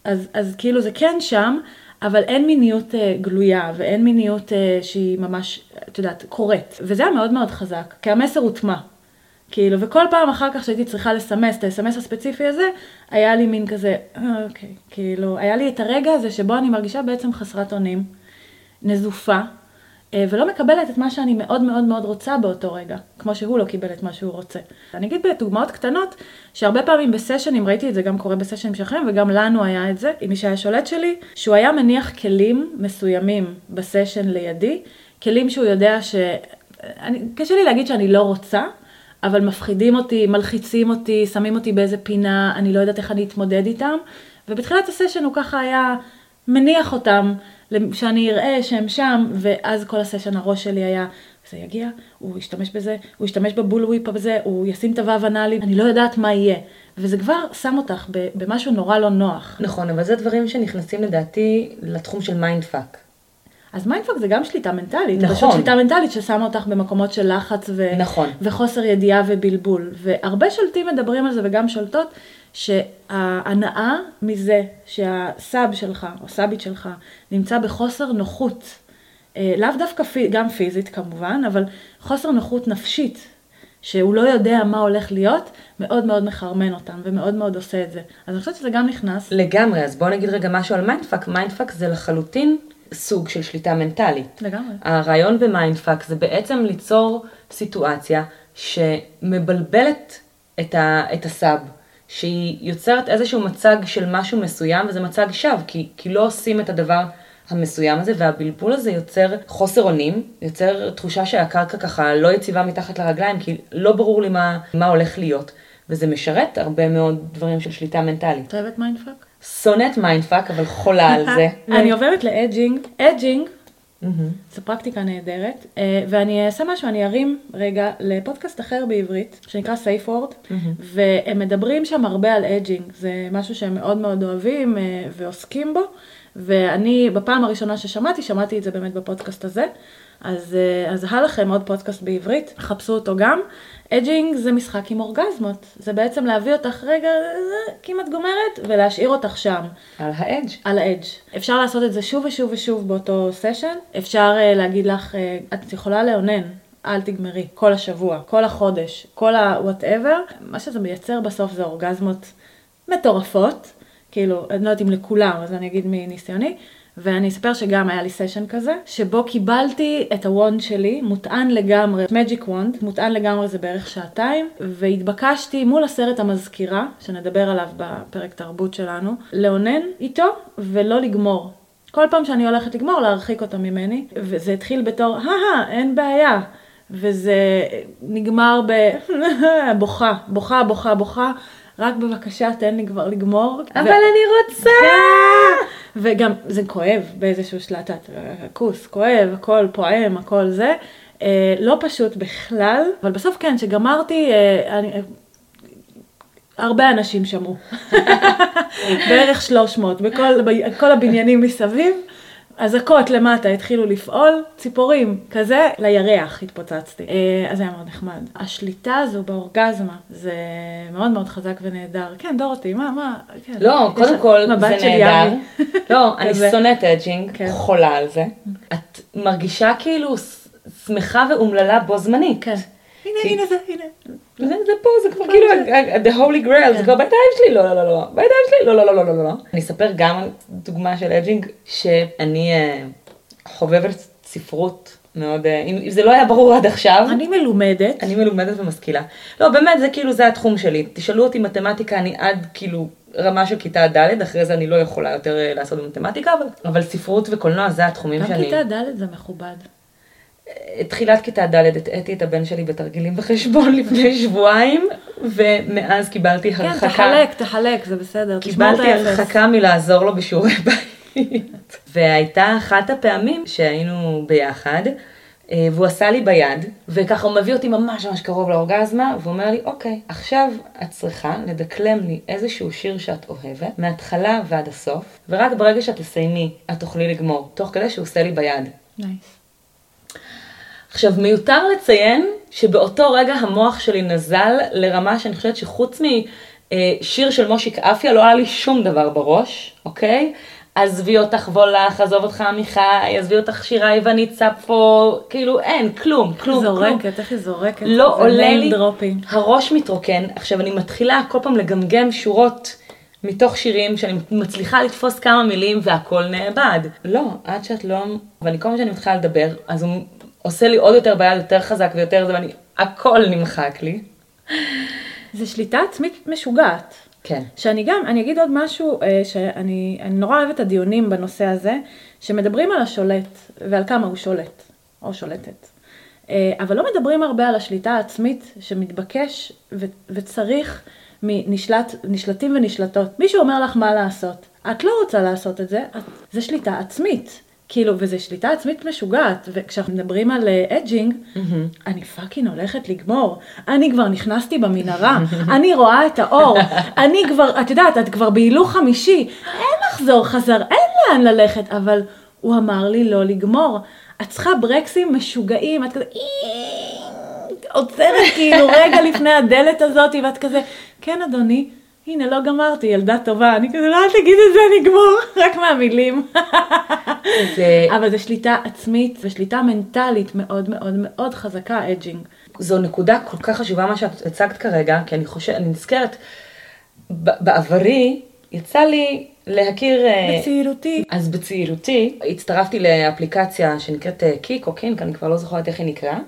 אז, אז כאילו זה כן שם, אבל אין מיניות uh, גלויה ואין מיניות uh, שהיא ממש, את יודעת, קורית. וזה היה מאוד מאוד חזק, כי המסר הוטמע. כאילו, וכל פעם אחר כך שהייתי צריכה לסמס את ה-SMS הספציפי הזה, היה לי מין כזה, "אה, אוקיי, כאילו, היה לי את הרגע הזה שבו אני מרגישה בעצם חסרת אונים, נזופה, אה, ולא מקבלת את מה שאני מאוד מאוד מאוד רוצה באותו רגע, כמו שהוא לא קיבל את מה שהוא רוצה. אני אגיד בדוגמאות קטנות, שהרבה פעמים בסשנים, ראיתי את זה גם קורה בסשנים שלכם, וגם לנו היה את זה, עם מי שהיה שולט שלי, שהוא היה מניח כלים מסוימים בסשן לידי, כלים שהוא יודע ש... אני, קשה לי להגיד שאני לא רוצה, אבל מפחידים אותי, מלחיצים אותי, שמים אותי באיזה פינה, אני לא יודעת איך אני אתמודד איתם, ובתחילת הסשן הוא ככה היה מניח אותם, שאני אראה שהם שם, ואז כל הסשן הראש שלי היה, זה יגיע, הוא ישתמש בזה, הוא ישתמש ב bullwhip הזה, הוא ישים את הוו אנאלי, אני לא יודעת מה יהיה. וזה כבר שם אותך במשהו נורא לא נוח. נכון, אבל זה דברים שנכנסים לדעתי לתחום של mind fuck. אז mindfuck זה גם שליטה מנטלית. נכון. פשוט שליטה מנטלית ששמה אותך במקומות של לחץ ו... נכון. וחוסר ידיעה ובלבול. והרבה שולטים מדברים על זה וגם שולטות, שההנאה מזה שה sub שלך, או סאבית שלך, נמצא בחוסר נוחות, אה, לאו דווקא פי, גם פיזית כמובן, אבל חוסר נוחות נפשית, שהוא לא יודע מה הולך להיות, מאוד מאוד מחרמן אותם ומאוד מאוד עושה את זה. אז אני חושבת שזה גם נכנס. לגמרי, אז בואו נגיד רגע משהו על mindfuck. mindfuck זה לחלוטין סוג של שליטה מנטלית. לגמרי. הרעיון ב mindfuck זה בעצם ליצור סיטואציה שמבלבלת את, ה, את ה sub, שהיא יוצרת איזשהו מצג של משהו מסוים, וזה מצג שווא, כי, כי לא עושים את הדבר המסוים הזה, והבלבול הזה יוצר חוסר אונים, יוצר תחושה שהקרקע ככה לא יציבה מתחת לרגליים, כי לא ברור לי מה, מה הולך להיות. וזה משרת הרבה מאוד דברים של שליטה מנטלית. את אוהבת mindfuck? שונאת mindfuck, אבל חולה על זה. אני עוברת ל edging. edging זו פרקטיקה נהדרת, אה, ואני אעשה משהו, אני ארים רגע לפודקאסט אחר בעברית, שנקרא Safe Word, והם מדברים שם הרבה על edging, זה משהו שהם מאוד מאוד אוהבים אה, ועוסקים בו, ואני בפעם הראשונה ששמעתי, שמעתי את זה באמת בפודקאסט הזה, אז, אה, אז הלאה לכם עוד פודקאסט בעברית, חפשו אותו גם. edging זה משחק עם אורגזמות, זה בעצם להביא אותך רגע כמעט גומרת ולהשאיר אותך שם. על ה edge. על ה edge. אפשר לעשות את זה שוב ושוב ושוב באותו סשן. אפשר אה, להגיד לך, אה, את יכולה לאונן, אל תגמרי, כל השבוע, כל החודש, כל ה-whatever. מה שזה מייצר בסוף זה אורגזמות מטורפות. כאילו, אני לא יודעת אם לכולם, אז אני אגיד מניסיוני. ואני אספר שגם היה לי סשן כזה, שבו קיבלתי את ה wand שלי, מוטען לגמרי, magic wand, מוטען לגמרי זה בערך שעתיים, והתבקשתי מול הסרט המזכירה, שנדבר עליו בפרק תרבות שלנו, לאונן איתו ולא לגמור. כל פעם שאני הולכת לגמור, להרחיק אותו ממני, וזה התחיל בתור, הא, אין בעיה. וזה נגמר בבוכה, בוכה, בוכה, בוכה. רק בבקשה תן לי כבר לגמור. אבל ו... אני רוצה! וגם זה כואב באיזשהו שלט, כוס, כואב, הכל פועם, הכל זה. אה, לא פשוט בכלל, אבל בסוף כן, כשגמרתי, אה, אני, הרבה אנשים שמעו. בערך 300, בכל הבניינים מסביב. אזעקות למטה התחילו לפעול, ציפורים, כזה, לירח התפוצצתי. אה, אז זה היה מאוד נחמד. השליטה הזו באורגזמה, זה מאוד מאוד חזק ונהדר. כן, דורותי, מה, מה, כן. לא, קודם כל, זה נהדר. לא, אני שונאת edging, כן. חולה על זה. את מרגישה כאילו שמחה ואומללה בו זמנית. כן. הנה, הנה זה, הנה. זה, זה פה, זה כבר כאילו the holy grail, זה כבר בידיים שלי, לא, לא, לא, לא, בידיים שלי, לא, לא, לא, לא, לא, לא. אני אספר גם על דוגמה של edging, שאני חובבת ספרות מאוד, אם זה לא היה ברור עד עכשיו. אני מלומדת. אני מלומדת ומשכילה. לא, באמת, זה כאילו, זה התחום שלי. תשאלו אותי מתמטיקה, אני עד כאילו רמה של כיתה ד', אחרי זה אני לא יכולה יותר לעשות במתמטיקה, אבל, אבל ספרות וקולנוע זה התחומים גם שאני... גם כיתה ד' זה מכובד. תחילת כיתה ד' הטעיתי את הבן שלי בתרגילים בחשבון לפני שבועיים, ומאז קיבלתי כן, הרחקה. כן, תחלק, תחלק, זה בסדר. קיבלתי הרחקה מלעזור לו בשיעורי בית. והייתה אחת הפעמים שהיינו ביחד, אה, והוא עשה לי ביד, וככה הוא מביא אותי ממש ממש קרוב לאורגזמה, והוא אומר לי, אוקיי, עכשיו את צריכה לדקלם לי איזשהו שיר שאת אוהבת, מההתחלה ועד הסוף, ורק ברגע שאת תסיימי, את תוכלי לגמור, תוך כדי שהוא עושה לי ביד. נייס. Nice. עכשיו, מיותר לציין שבאותו רגע המוח שלי נזל לרמה שאני חושבת שחוץ משיר של מושיק אפיה לא היה לי שום דבר בראש, אוקיי? עזבי אותך וולך, עזוב אותך עמיחי, עזבי אותך שירה יוונית צפו, כאילו אין, כלום, כלום, זורקת, כלום. איך היא זורקת? לא עולה לי, דרופים. הראש מתרוקן. עכשיו אני מתחילה כל פעם לגמגם שורות מתוך שירים שאני מצליחה לתפוס כמה מילים והכל נאבד. לא, עד שאת לא, ואני כל פעם שאני מתחילה לדבר, אז הוא עושה לי עוד יותר ביד, יותר חזק ויותר זה, ואני, הכל נמחק לי. זה שליטה עצמית משוגעת. כן. שאני גם, אני אגיד עוד משהו, אה, שאני נורא אוהבת את הדיונים בנושא הזה, שמדברים על השולט ועל כמה הוא שולט, או שולטת. אה, אבל לא מדברים הרבה על השליטה העצמית שמתבקש ו- וצריך מנשלטים ונשלטות. מישהו אומר לך מה לעשות, את לא רוצה לעשות את זה, את, זה שליטה עצמית. כאילו, וזו שליטה עצמית משוגעת, וכשאנחנו מדברים על edging, uh, mm-hmm. אני fucking הולכת לגמור, אני כבר נכנסתי במנהרה, אני רואה את האור, אני כבר, את יודעת, את כבר בהילוך חמישי, אין לחזור חזרה, אין לאן ללכת, אבל הוא אמר לי לא לגמור. את צריכה ברקסים משוגעים, את כזה, עוצרת כאילו רגע לפני הדלת הזאת, ואת כזה, כן אדוני, הנה, לא גמרתי, ילדה טובה. אני כזה, לא, אל תגיד את זה, אני אגמור, רק מהמילים. זה... אבל זו שליטה עצמית ושליטה מנטלית מאוד מאוד מאוד חזקה, edging. זו נקודה כל כך חשובה מה שאת הצגת כרגע, כי אני חושבת, אני נזכרת, בעברי, יצא לי להכיר... אה, בצעירותי. אז בצעירותי הצטרפתי לאפליקציה שנקראת קיק או קינק, אני כבר לא זוכרת איך היא נקראה.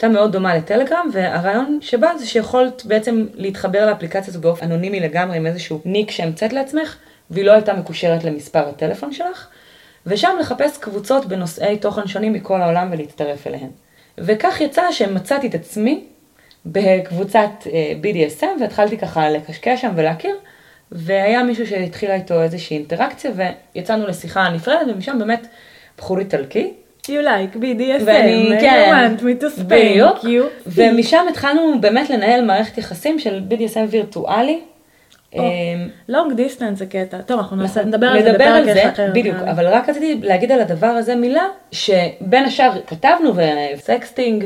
שהייתה מאוד דומה לטלגרם, והרעיון שבה זה שיכולת בעצם להתחבר לאפליקציה הזו באופן אנונימי לגמרי עם איזשהו ניק שהמצאת לעצמך, והיא לא הייתה מקושרת למספר הטלפון שלך, ושם לחפש קבוצות בנושאי תוכן שונים מכל העולם ולהצטרף אליהן. וכך יצא שמצאתי את עצמי בקבוצת אה, BDSM, והתחלתי ככה לקשקש שם ולהכיר, והיה מישהו שהתחילה איתו איזושהי אינטראקציה, ויצאנו לשיחה נפרדת, ומשם באמת בחור איטלקי, You like BDSM, ואני, כן, you want me to spank you. ומשם התחלנו באמת לנהל מערכת יחסים של BDSM וירטואלי. long distance זה קטע. טוב, אנחנו נעשה- נכון. נדבר על זה נדבר בפרק על זה, אחר. בדיוק. אבל רק רציתי להגיד על הדבר הזה מילה, שבין השאר כתבנו וסקסטינג,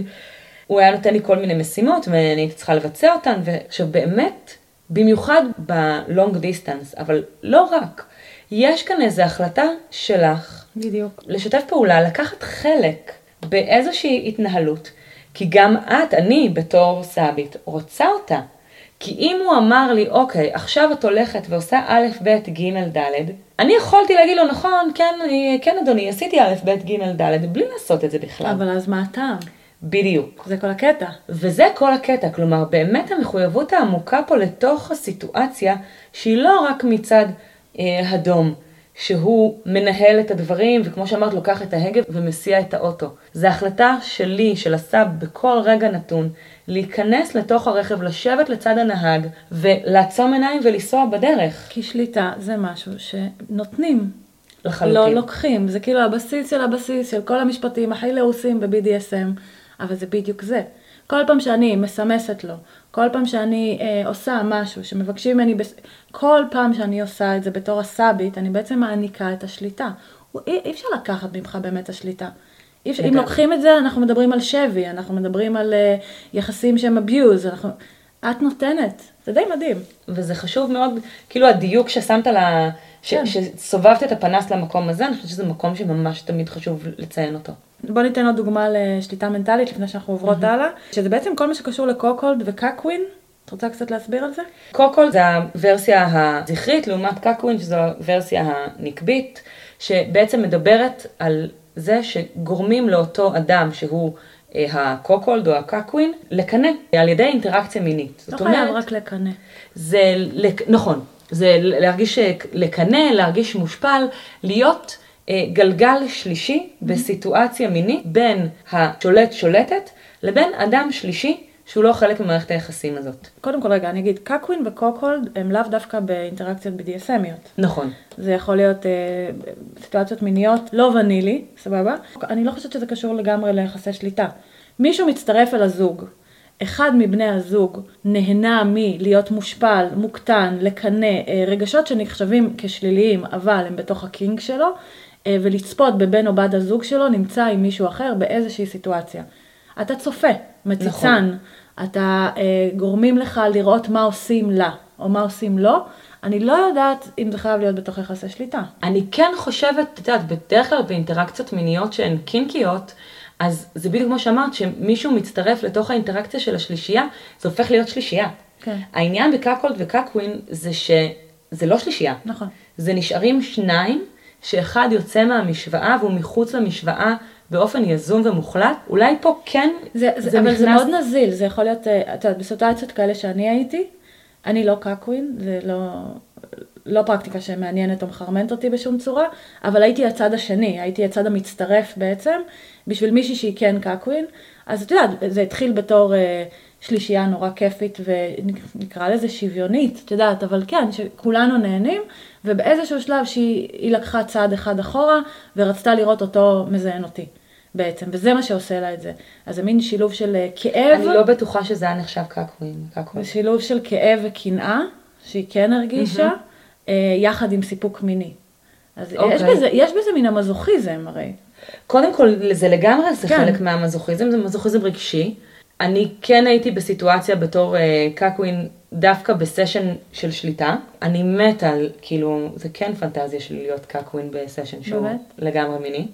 הוא היה נותן לי כל מיני משימות ואני צריכה לבצע אותן, ועכשיו באמת, במיוחד ב long distance, אבל לא רק, יש כאן איזו החלטה שלך בדיוק. לשתף פעולה, לקחת חלק באיזושהי התנהלות, כי גם את, אני בתור סאבית, רוצה אותה. כי אם הוא אמר לי, אוקיי, עכשיו את הולכת ועושה א', ב', ג', ד', אני יכולתי להגיד לו, נכון, כן, כן אדוני, עשיתי א', ב', ג', ד', בלי לעשות את זה בכלל. אבל אז מה הטעם? בדיוק. זה כל הקטע. וזה כל הקטע, כלומר באמת המחויבות העמוקה פה לתוך הסיטואציה, שהיא לא רק מצד אה, הדום, שהוא מנהל את הדברים, וכמו שאמרת, לוקח את ההגה ומסיע את האוטו. זו החלטה שלי, של הסאב, בכל רגע נתון, להיכנס לתוך הרכב, לשבת לצד הנהג, ולעצום עיניים ולנסוע בדרך. כי שליטה זה משהו שנותנים. לחלוטין. לא לוקחים, זה כאילו הבסיס של הבסיס של כל המשפטים הכי לעוסים ב-BDSM, אבל זה בדיוק זה. כל פעם שאני מסמסת לו, כל פעם שאני אה, עושה משהו שמבקשים ממני, בס... כל פעם שאני עושה את זה בתור הסאבית, אני בעצם מעניקה את השליטה. אי, אי אפשר לקחת ממך באמת השליטה. אי אפשר, אם. לוקחים את זה, אנחנו מדברים על שבי, אנחנו מדברים על אה, יחסים שהם abuse, אנחנו... את נותנת, זה די מדהים. וזה חשוב מאוד, כאילו הדיוק ששמת לה, ש, כן. שסובבת את הפנס למקום הזה, אני חושבת שזה מקום שממש תמיד חשוב לציין אותו. בוא ניתן עוד דוגמה לשליטה מנטלית לפני שאנחנו עוברות הלאה, שזה בעצם כל מה שקשור לקוקולד וקקווין. את רוצה קצת להסביר על זה? קוקול זה הוורסיה הזכרית לעומת קקווין שזו הוורסיה הנקבית, שבעצם מדברת על זה שגורמים לאותו אדם שהוא אה, הקוקולד או הקקווין לקנא על ידי אינטראקציה מינית. לא חייב רק לקנא. זה, לק- נכון, זה להרגיש אה, לקנא, להרגיש מושפל, להיות אה, גלגל שלישי בסיטואציה מינית בין השולט שולטת לבין אדם שלישי שהוא לא חלק ממערכת היחסים הזאת. קודם כל רגע, אני אגיד, קקווין וקוקולד הם לאו דווקא באינטראקציות BDSMיות. נכון. זה יכול להיות אה, סיטואציות מיניות לא ונילי, סבבה? אני לא חושבת שזה קשור לגמרי ליחסי שליטה. מישהו מצטרף אל הזוג, אחד מבני הזוג נהנה מלהיות מושפל, מוקטן, לקנא, אה, רגשות שנחשבים כשליליים, אבל הם בתוך הקינג שלו, אה, ולצפות בבן או בת הזוג שלו נמצא עם מישהו אחר באיזושהי סיטואציה. אתה צופה, מציצן, נכון. אתה אה, גורמים לך לראות מה עושים לה, או מה עושים לו. אני לא יודעת אם זה חייב להיות בתוך יחסי שליטה. אני כן חושבת, את יודעת, בדרך כלל באינטראקציות מיניות שהן קינקיות, אז זה בדיוק כמו שאמרת, שמישהו מצטרף לתוך האינטראקציה של השלישייה, זה הופך להיות שלישייה. כן. העניין בקקולד וקקווין זה שזה לא שלישייה. נכון. זה נשארים שניים, שאחד יוצא מהמשוואה והוא מחוץ למשוואה באופן יזום ומוחלט. אולי פה כן זה, זה, אבל זה מאוד נזיל, זה יכול להיות, אה, את יודעת, בסיטואציות כאלה שאני הייתי, אני לא קקווין, זה לא, לא פרקטיקה שמעניינת או מחרמנת אותי בשום צורה, אבל הייתי הצד השני, הייתי הצד המצטרף בעצם, בשביל מישהי שהיא כן קקווין, אז את יודעת, זה התחיל בתור אה, שלישייה נורא כיפית ונקרא לזה שוויונית, את יודעת, אבל כן, שכולנו נהנים, ובאיזשהו שלב שהיא היא לקחה צעד אחד אחורה ורצתה לראות אותו מזיין אותי. בעצם, וזה מה שעושה לה את זה. אז זה מין שילוב של אה, כאב, אני לא בטוחה שזה היה נחשב קקווין. קקווין. ושילוב של כאב וקנאה, שהיא כן הרגישה, אה, יחד עם סיפוק מיני. אז אוקיי. יש, בזה, יש בזה מן המזוכיזם הרי. קודם כל, זה לגמרי, זה כן. חלק מהמזוכיזם, זה מזוכיזם רגשי. אני כן הייתי בסיטואציה בתור אה, קקווין, דווקא בסשן של שליטה. אני מתה על, כאילו, זה כן פנטזיה שלי להיות קקווין בסשן שהוא באמת? לגמרי מיני.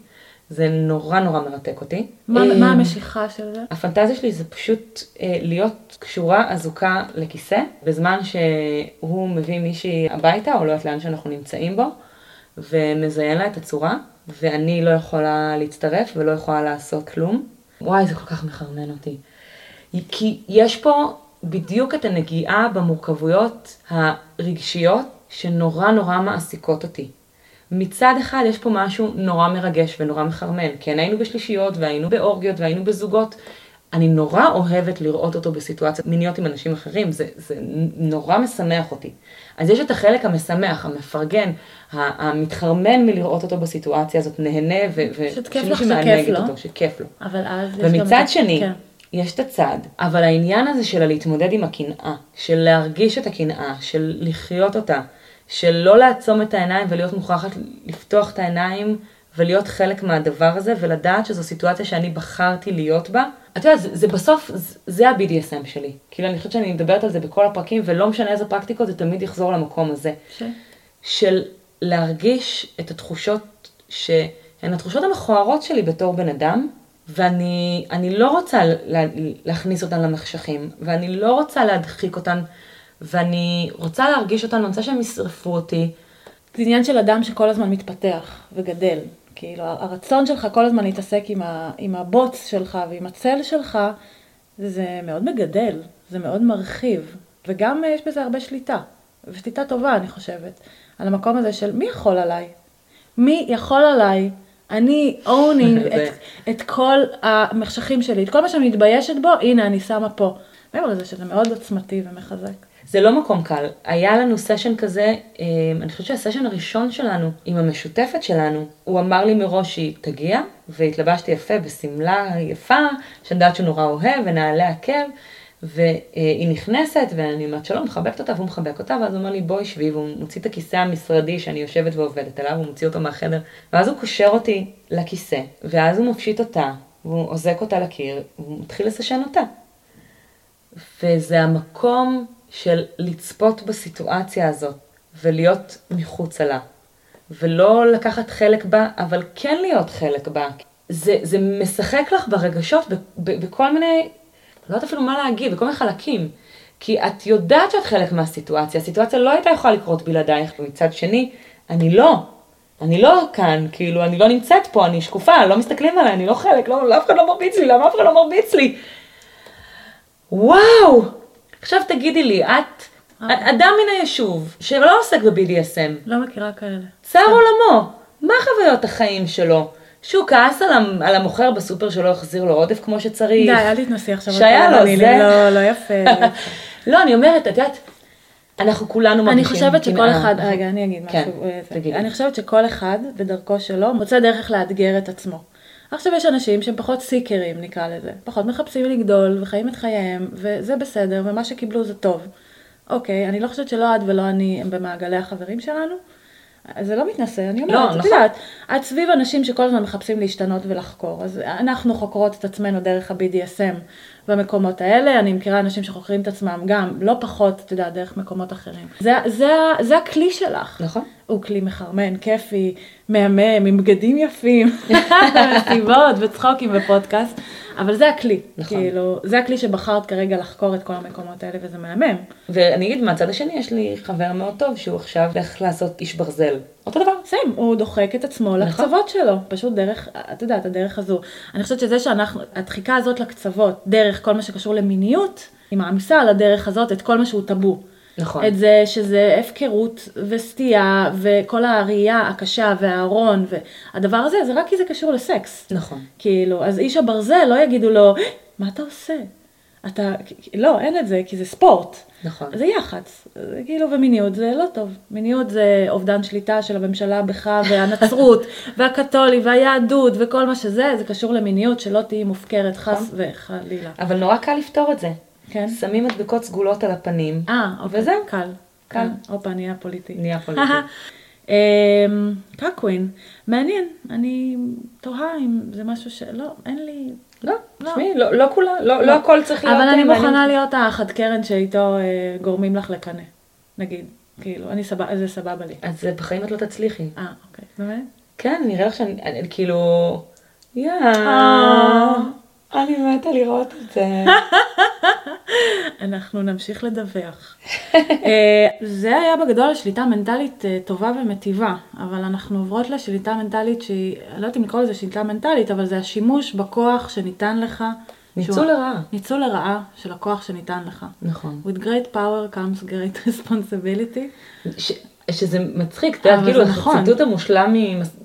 זה נורא נורא מרתק אותי. מה, אה, מה המשיכה של זה? הפנטזיה שלי זה פשוט אה, להיות קשורה אזוקה לכיסא, בזמן שהוא מביא מישהי הביתה, או לא יודעת לאן שאנחנו נמצאים בו, ומזיין לה את הצורה, ואני לא יכולה להצטרף ולא יכולה לעשות כלום. וואי, זה כל כך מחרמן אותי. כי יש פה בדיוק את הנגיעה במורכבויות הרגשיות שנורא נורא מעסיקות אותי. מצד אחד יש פה משהו נורא מרגש ונורא מחרמן, כן היינו בשלישיות והיינו באורגיות והיינו בזוגות. אני נורא אוהבת לראות אותו בסיטואציות מיניות עם אנשים אחרים, זה, זה נורא משמח אותי. אז יש את החלק המשמח, המפרגן, המתחרמן מלראות אותו בסיטואציה הזאת, נהנה ו- לך שכיף לו. אותו, שכיף לו. אבל אז יש ומצד גם... שני, כן. יש את הצד, אבל העניין הזה של להתמודד עם הקנאה, של להרגיש את הקנאה, של לחיות אותה, של לא לעצום את העיניים ולהיות מוכרחת לפתוח את העיניים ולהיות חלק מהדבר הזה ולדעת שזו סיטואציה שאני בחרתי להיות בה. את יודעת, זה, זה בסוף, זה, זה ה-BDSM שלי. כאילו אני חושבת שאני מדברת על זה בכל הפרקים ולא משנה איזה פרקטיקות, זה תמיד יחזור למקום הזה. ש... של להרגיש את התחושות שהן התחושות המכוערות שלי בתור בן אדם, ואני אני לא רוצה לה, להכניס אותן למחשכים, ואני לא רוצה להדחיק אותן, ואני רוצה להרגיש אותן, אני רוצה שהם ישרפו אותי. זה עניין של אדם שכל הזמן מתפתח וגדל. כאילו, הרצון שלך כל הזמן להתעסק עם, ה, עם הבוץ שלך ועם הצל שלך, זה מאוד מגדל, זה מאוד מרחיב, וגם יש בזה הרבה שליטה, ושליטה טובה, אני חושבת, על המקום הזה של מי יכול עליי? מי יכול עליי? אני אונינג את, את כל המחשכים שלי, את כל מה שאני מתביישת בו, הנה, אני שמה פה. מעבר לזה שזה מאוד עוצמתי ומחזק. זה לא מקום קל. היה לנו סשן כזה, אה, אני חושבת שהסשן הראשון שלנו, עם המשותפת שלנו, הוא אמר לי מראש שהיא תגיע, והתלבשתי יפה בשמלה יפה, שאני יודעת שהוא נורא אוהב, ונעלי עקב, והיא נכנסת, ואני אומרת שלום, מחבקת אותה, והוא מחבק אותה, ואז הוא אומר לי בואי שבי, והוא מוציא את הכיסא המשרדי שאני יושבת ועובדת עליו, הוא מוציא אותו מהחדר, ואז הוא קושר אותי לכיסא, ואז הוא מפשיט אותה, והוא אוזק אותה לקיר, והוא מתחיל לסשן אותה. וזה המקום של לצפות בסיטואציה הזאת ולהיות מחוצה לה. ולא לקחת חלק בה, אבל כן להיות חלק בה. זה, זה משחק לך ברגשות ב, ב, בכל מיני, לא יודעת אפילו מה להגיד, בכל מיני חלקים. כי את יודעת שאת חלק מהסיטואציה, הסיטואציה לא הייתה יכולה לקרות בלעדייך, ומצד שני, אני לא. אני לא כאן, כאילו, אני לא נמצאת פה, אני שקופה, לא מסתכלים עליי, אני לא חלק, לא, אף אחד לא מרביץ לי, למה אף אחד לא מרביץ לי? וואו! עכשיו תגידי לי, את אדם מן היישוב, שלא עוסק ב-BDSM, לא מכירה כאלה. צר עולמו, מה חוויות החיים שלו? שהוא כעס על, המ- על המוכר בסופר שלא החזיר לו עודף כמו שצריך. די, אל תתנסי עכשיו. שהיה לו, זה- לא, לא יפה. לא, אני אומרת, את יודעת, אנחנו כולנו אני מרגישים חושבת שכל. אחד, רגע, אני אגיד כן, משהו. אה, זה. תגידי. אני חושבת שכל אחד, בדרכו שלו, מוצא דרך לאתגר את עצמו. עכשיו יש אנשים שהם פחות סיקרים, נקרא לזה. פחות מחפשים לגדול וחיים את חייהם, וזה בסדר, ומה שקיבלו זה טוב. אוקיי, אני לא חושבת שלא את ולא אני הם במעגלי החברים שלנו. זה לא מתנשא, אני אומרת, לא, את נכון. יודעת, את סביב אנשים שכל הזמן מחפשים להשתנות ולחקור, אז אנחנו חוקרות את עצמנו דרך ה-BDSM במקומות האלה, אני מכירה אנשים שחוקרים את עצמם גם, לא פחות, את יודעת, דרך מקומות אחרים. זה, זה, זה הכלי שלך. נכון. הוא כלי מחרמן, כיפי, מהמם, עם בגדים יפים, מסיבות וצחוקים ופודקאסט, אבל זה הכלי. נכון. כאילו, זה הכלי שבחרת כרגע לחקור את כל המקומות האלה, וזה מהמם. ואני אגיד, מהצד השני, יש לי חבר מאוד טוב שהוא עכשיו הולך לעשות איש ברזל. אותו דבר. סיים, הוא דוחק את עצמו נכון. לקצוות שלו, פשוט דרך, את יודעת, הדרך הזו. אני חושבת שזה שאנחנו, הדחיקה הזאת לקצוות, דרך כל מה שקשור למיניות, היא מעמיסה על הדרך הזאת את כל מה שהוא טאבו. נכון. את זה שזה הפקרות וסטייה וכל הראייה הקשה והארון והדבר הזה, זה רק כי זה קשור לסקס. נכון. כאילו, אז איש הברזל לא יגידו לו, "אה, מה אתה עושה? אתה, לא, אין את זה, כי זה ספורט. נכון. זה יח"צ, זה כאילו, ומיניות זה לא טוב. מיניות זה אובדן שליטה של הממשלה בך, והנצרות, והקתולי, והיהדות, וכל מה שזה, זה קשור למיניות, שלא תהיי מופקרת, חס וחלילה. אבל נורא קל לפתור את זה. כן? שמים מדבקות סגולות על הפנים. אה, אוקיי, וזהו. קל. קל. קל. הופה, נהיה פוליטי. נהיה פוליטי. אמ, קקווין, מעניין, אני תוהה אם זה משהו ש... לא, אין לי... לא, לא. תשמעי, לא לא כולה, לא לא הכל צריך להיות... אבל אני אה. מוכנה להיות האחד קרן שאיתו אה, גורמים לך לקנא, נגיד. כאילו, אני סבבה, זה סבבה לי. אז בחיים את לא תצליחי. אה, אוקיי. באמת? כן, נראה לך שאני, אני, כאילו, יאה, אני מתה לראות את זה. אנחנו נמשיך לדווח. אה, זה היה בגדול שליטה מנטלית אה, טובה ומטיבה, אבל אנחנו עוברות לשליטה מנטלית שהיא, אני לא יודעת אם לקרוא לזה שליטה מנטלית, אבל זה השימוש בכוח שניתן לך. ניצול לרעה. ניצול לרעה של הכוח שניתן לך. נכון. With great power comes great responsibility. ש- שזה מצחיק, את יודעת, אבל כאילו, נכון. הציטוט המושלם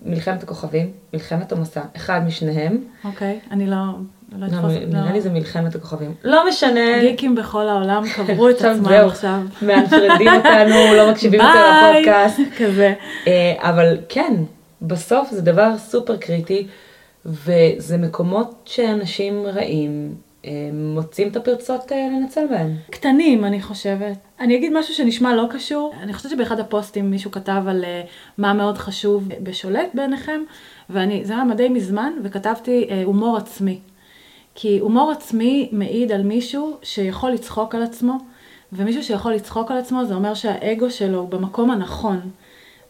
ממלחמת הכוכבים, מלחמת המסע, אחד משניהם, אוקיי, אני לא, לא לא, נראה לי זה מלחמת הכוכבים, לא משנה, גיקים בכל העולם קברו את עצמם זהו. עכשיו. מאנפרדים אותנו, לא מקשיבים יותר לפודקאסט, כזה. אה, אבל כן, בסוף זה דבר סופר קריטי, וזה מקומות שאנשים רעים אה, מוצאים את הפרצות אה, לנצל בהם. קטנים, אני חושבת. אני אגיד משהו שנשמע לא קשור. אני חושבת שבאחד הפוסטים מישהו כתב על מה מאוד חשוב בשולט בעיניכם, ואני, זה היה די מזמן, וכתבתי הומור עצמי. כי הומור עצמי מעיד על מישהו שיכול לצחוק על עצמו, ומישהו שיכול לצחוק על עצמו זה אומר שהאגו שלו הוא במקום הנכון.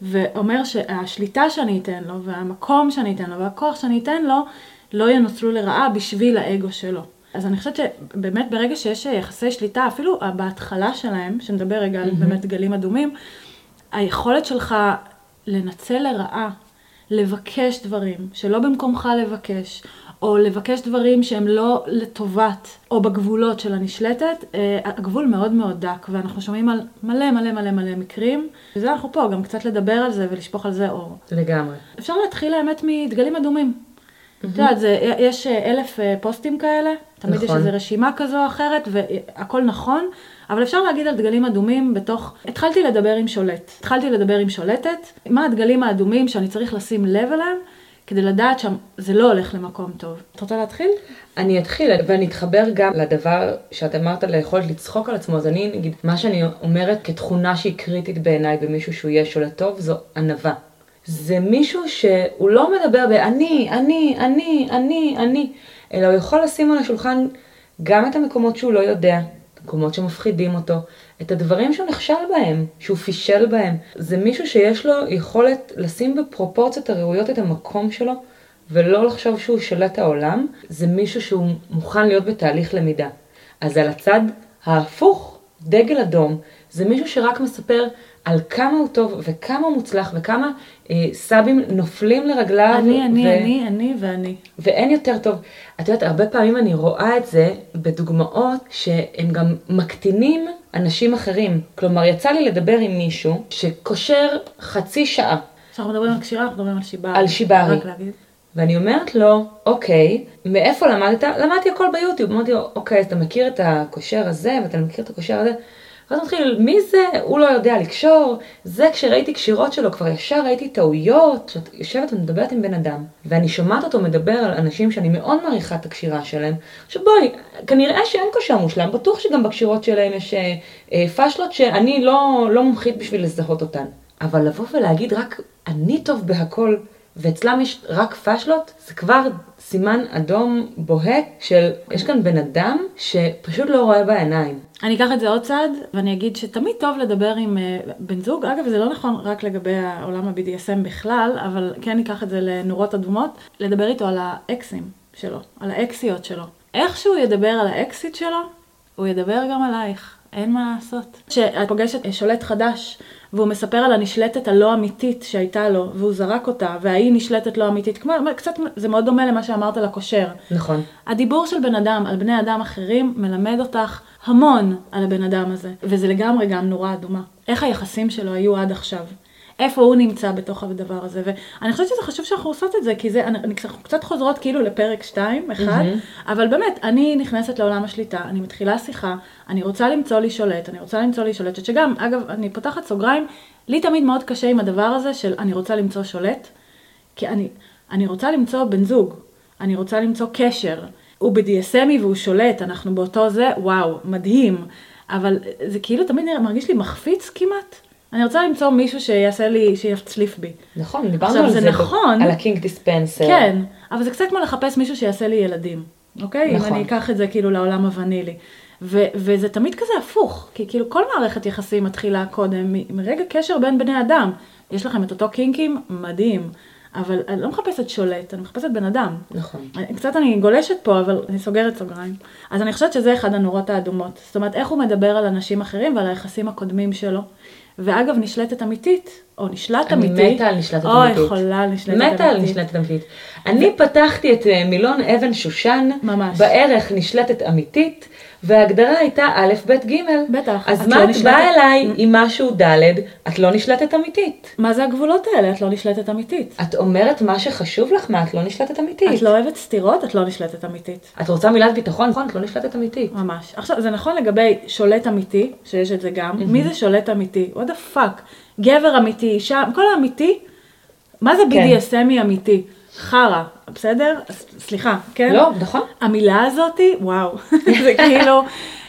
ואומר שהשליטה שאני אתן לו, והמקום שאני אתן לו, והכוח שאני אתן לו, לא ינוצלו לרעה בשביל האגו שלו. אז אני חושבת שבאמת ברגע שיש יחסי שליטה, אפילו בהתחלה שלהם, שנדבר רגע על באמת גלים אדומים, היכולת שלך לנצל לרעה, לבקש דברים שלא במקומך לבקש, או לבקש דברים שהם לא לטובת, או בגבולות של הנשלטת, אה, הגבול מאוד מאוד דק, ואנחנו שומעים על מלא מלא מלא מלא מקרים, וזה אנחנו פה, גם קצת לדבר על זה ולשפוך על זה אור. לגמרי. אפשר להתחיל האמת מדגלים אדומים. את יודעת, יש אה, אלף אה, פוסטים כאלה, תמיד יש נכון. איזו רשימה כזו או אחרת, והכל נכון, אבל אפשר להגיד על דגלים אדומים בתוך... התחלתי לדבר עם שולט. התחלתי לדבר עם שולטת, מה הדגלים האדומים שאני צריך לשים לב אליהם, כדי לדעת שזה לא הולך למקום טוב. את רוצה להתחיל? אני אתחיל, ואני אתחבר גם לדבר שאת אמרת ליכולת לצחוק על עצמו, אז אני נגיד, מה שאני אומרת כתכונה שהיא קריטית בעיניי במישהו שהוא יהיה שולט טוב, זו ענווה. זה מישהו שהוא לא מדבר ב"אני, אני, אני, אני, אני", אלא הוא יכול לשים על השולחן גם את המקומות שהוא לא יודע, את המקומות שמפחידים אותו, את הדברים שהוא נכשל בהם, שהוא פישל בהם. זה מישהו שיש לו יכולת לשים בפרופורציות הראויות את המקום שלו, ולא לחשוב שהוא שולט העולם, זה מישהו שהוא מוכן להיות בתהליך למידה. אז על הצד ההפוך, דגל אדום, זה מישהו שרק מספר על כמה הוא טוב וכמה הוא מוצלח וכמה אה, סאבים נופלים לרגליו. אני, אני, ו- אני, אני ואני. ואין יותר טוב. את יודעת, הרבה פעמים אני רואה את זה בדוגמאות שהם גם מקטינים אנשים אחרים. כלומר, יצא לי לדבר עם מישהו שקושר חצי שעה, כשאנחנו מדברים על קשירה, אנחנו מדברים על שיברי. על. רק להגיד. ואני אומרת לו, אוקיי, מאיפה למדת? למדתי הכל ביוטיוב. אמרתי לו, אוקיי, אז אתה מכיר את הקושר הזה, ואתה מכיר את הקושר הזה? ואז מתחיל, מי זה? הוא לא יודע לקשור. זה כשראיתי קשירות שלו, כבר ישר ראיתי טעויות. כשאת יושבת ומדברת עם בן אדם, ואני שומעת אותו מדבר על אנשים שאני מאוד מעריכה את הקשירה שלהם. עכשיו בואי, כנראה שאין קושר מושלם, בטוח שגם בקשירות שלהם יש אה, אה, פאשלות שאני לא, לא מומחית בשביל לזהות אותן. אבל לבוא ולהגיד רק, אני טוב בהכל, ואצלם יש רק פאשלות, זה כבר סימן אדום בוהק של, יש כאן בן אדם שפשוט לא רואה בעיניים. אני אקח את זה עוד צעד, ואני אגיד שתמיד טוב לדבר עם uh, בן זוג. אגב, זה לא נכון רק לגבי העולם ה-BDSM בכלל, אבל כן ניקח את זה לנורות אדומות, לדבר איתו על האקסים שלו, על האקסיות שלו. איך שהוא ידבר על האקסית שלו, הוא ידבר גם עלייך. אין מה לעשות. כשאת פוגשת שולט חדש, והוא מספר על הנשלטת הלא אמיתית שהייתה לו, והוא זרק אותה, וההיא נשלטת לא אמיתית, כמו, קצת, זה מאוד דומה למה שאמרת לקושר. נכון. הדיבור של בן אדם על בני אדם אחרים מלמד אותך המון על הבן אדם הזה, וזה לגמרי גם נורה אדומה. איך היחסים שלו היו עד עכשיו? איפה הוא נמצא בתוך הדבר הזה, ואני חושבת שזה חשוב שאנחנו עושות את זה, כי זה, אני, אנחנו קצת חוזרות כאילו לפרק 2, 1, mm-hmm. אבל באמת, אני נכנסת לעולם השליטה, אני מתחילה שיחה, אני רוצה למצוא לי שולט, אני רוצה למצוא לי שולטת, שגם, אגב, אני פותחת סוגריים, לי תמיד מאוד קשה עם הדבר הזה של אני רוצה למצוא שולט, כי אני, אני רוצה למצוא בן זוג, אני רוצה למצוא קשר. הוא ב-DSMי והוא שולט, אנחנו באותו זה, וואו, מדהים. אבל זה כאילו תמיד מרגיש לי מחפיץ כמעט. אני רוצה למצוא מישהו שיעשה לי, שיצליף בי. נכון, דיברנו על זה זה, נכון. על הקינג דיספנסר. כן, אבל זה קצת כמו לחפש מישהו שיעשה לי ילדים, אוקיי? נכון. אם אני אקח את זה כאילו לעולם הוונילי. ו- וזה תמיד כזה הפוך, כי כאילו כל מערכת יחסים מתחילה קודם מרגע קשר בין בני אדם. יש לכם את אותו קינקים, מדהים. אבל אני לא מחפשת שולט, אני מחפשת בן אדם. נכון. קצת אני גולשת פה, אבל אני סוגרת סוגריים. אז אני חושבת שזה אחד הנורות האדומות. זאת אומרת, איך הוא מדבר על אנשים אחרים ועל היחסים הקודמים שלו. ואגב, נשלטת אמיתית, או נשלט אני אמיתי. מתה על נשלטת או, אמיתית. יכולה נשלטת אמיתית. מתה על נשלטת אמיתית. אני פתחתי את אה, מילון אבן שושן, ממש. בערך נשלטת אמיתית, וההגדרה הייתה א', ב', ג'. בטח, אז מה לא את נשלטת- באה אליי עם משהו ד', את לא נשלטת אמיתית. מה זה הגבולות האלה? את לא נשלטת אמיתית. את אומרת מה שחשוב לך, מה את לא נשלטת אמיתית. את לא אוהבת סתירות, את לא נשלטת אמיתית. את רוצה מילת ביטחון, נכון? את לא נשלטת אמיתית. ממש. עכשיו, זה נכון לגבי שולט אמיתי, שיש את זה גם. מי זה שולט אמיתי? what the fuck? גבר אמיתי, אישה, כל האמיתי, מה זה כן. BDSMי אמיתי? חרא, בסדר? סליחה, כן? לא, נכון. המילה הזאתי, וואו, זה כאילו,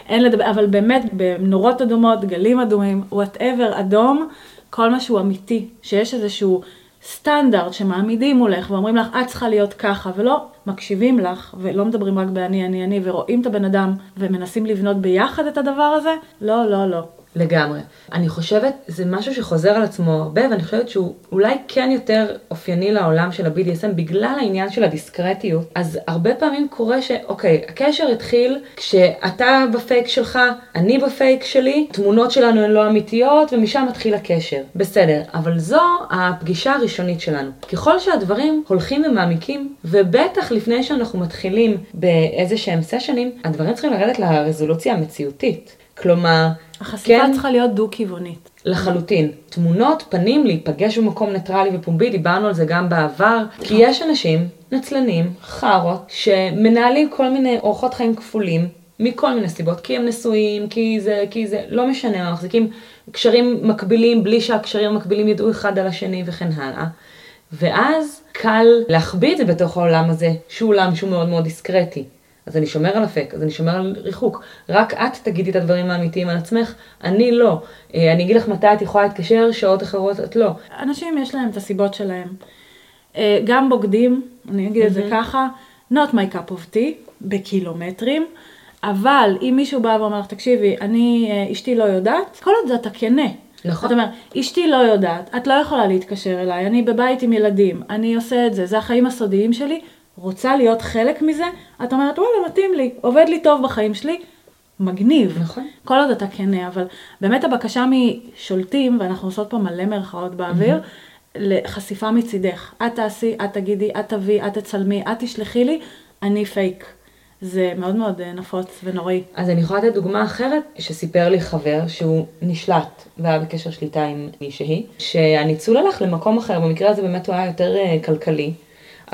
אין לדבר, אבל באמת, בנורות אדומות, גלים אדומים, whatever, אדום, כל מה שהוא אמיתי, שיש איזשהו סטנדרט שמעמידים מולך ואומרים לך, את צריכה להיות ככה, ולא מקשיבים לך, ולא מדברים רק באני, אני, אני, ורואים את הבן אדם, ומנסים לבנות ביחד את הדבר הזה, לא, לא, לא. לגמרי. אני חושבת, זה משהו שחוזר על עצמו הרבה, ואני חושבת שהוא אולי כן יותר אופייני לעולם של ה-BDSM בגלל העניין של הדיסקרטיות. אז הרבה פעמים קורה שאוקיי, הקשר התחיל כשאתה בפייק שלך, אני בפייק שלי, תמונות שלנו הן לא אמיתיות, ומשם מתחיל הקשר. בסדר, אבל זו הפגישה הראשונית שלנו. ככל שהדברים הולכים ומעמיקים, ובטח לפני שאנחנו מתחילים באיזה שהם סשנים, הדברים צריכים לרדת לרזולוציה המציאותית. כלומר, החשיפה כן, צריכה להיות דו-כיוונית. לחלוטין. תמונות, פנים, להיפגש במקום ניטרלי ופומבי, דיברנו על זה גם בעבר, כי יש אנשים נצלנים, חארות, שמנהלים כל מיני אורחות חיים כפולים, מכל מיני סיבות, כי הם נשואים, כי זה, כי זה, לא משנה, מחזיקים קשרים מקבילים בלי שהקשרים המקבילים ידעו אחד על השני וכן הלאה. ואז קל להחביא את זה בתוך העולם הזה, שהוא עולם שהוא מאוד מאוד דיסקרטי. אז אני שומר על אפק, אז אני שומר על ריחוק. רק את תגידי את הדברים האמיתיים על עצמך, אני לא. אה, אני אגיד לך מתי את יכולה להתקשר, שעות אחרות את לא. אנשים יש להם את הסיבות שלהם. אה, גם בוגדים, אני אגיד את זה ככה, not my cup of tea, בקילומטרים, אבל אם מישהו בא ואומר לך, תקשיבי, אני, אה, אשתי לא יודעת, כל עוד אתה כנה. נכון. אתה אומר, אשתי לא יודעת, את לא יכולה להתקשר אליי, אני בבית עם ילדים, אני עושה את זה, זה החיים הסודיים שלי, רוצה להיות חלק מזה, את אומרת, וואלה, מתאים לי, עובד לי טוב בחיים שלי, מגניב. נכון. כל עוד אתה כנה, אבל באמת הבקשה משולטים, ואנחנו עושות פה מלא מירכאות באוויר, לחשיפה מצידך. את תעשי, את תגידי, את תביאי, את תצלמי, את תשלחי לי, אני פייק. זה מאוד מאוד אה, נפוץ ונוראי. אז אני יכולה לתת דוגמה אחרת, שסיפר לי חבר שהוא נשלט והיה בקשר שליטה עם מישהי, שהניצול הלך למקום אחר, במקרה הזה באמת הוא היה יותר אה, כלכלי,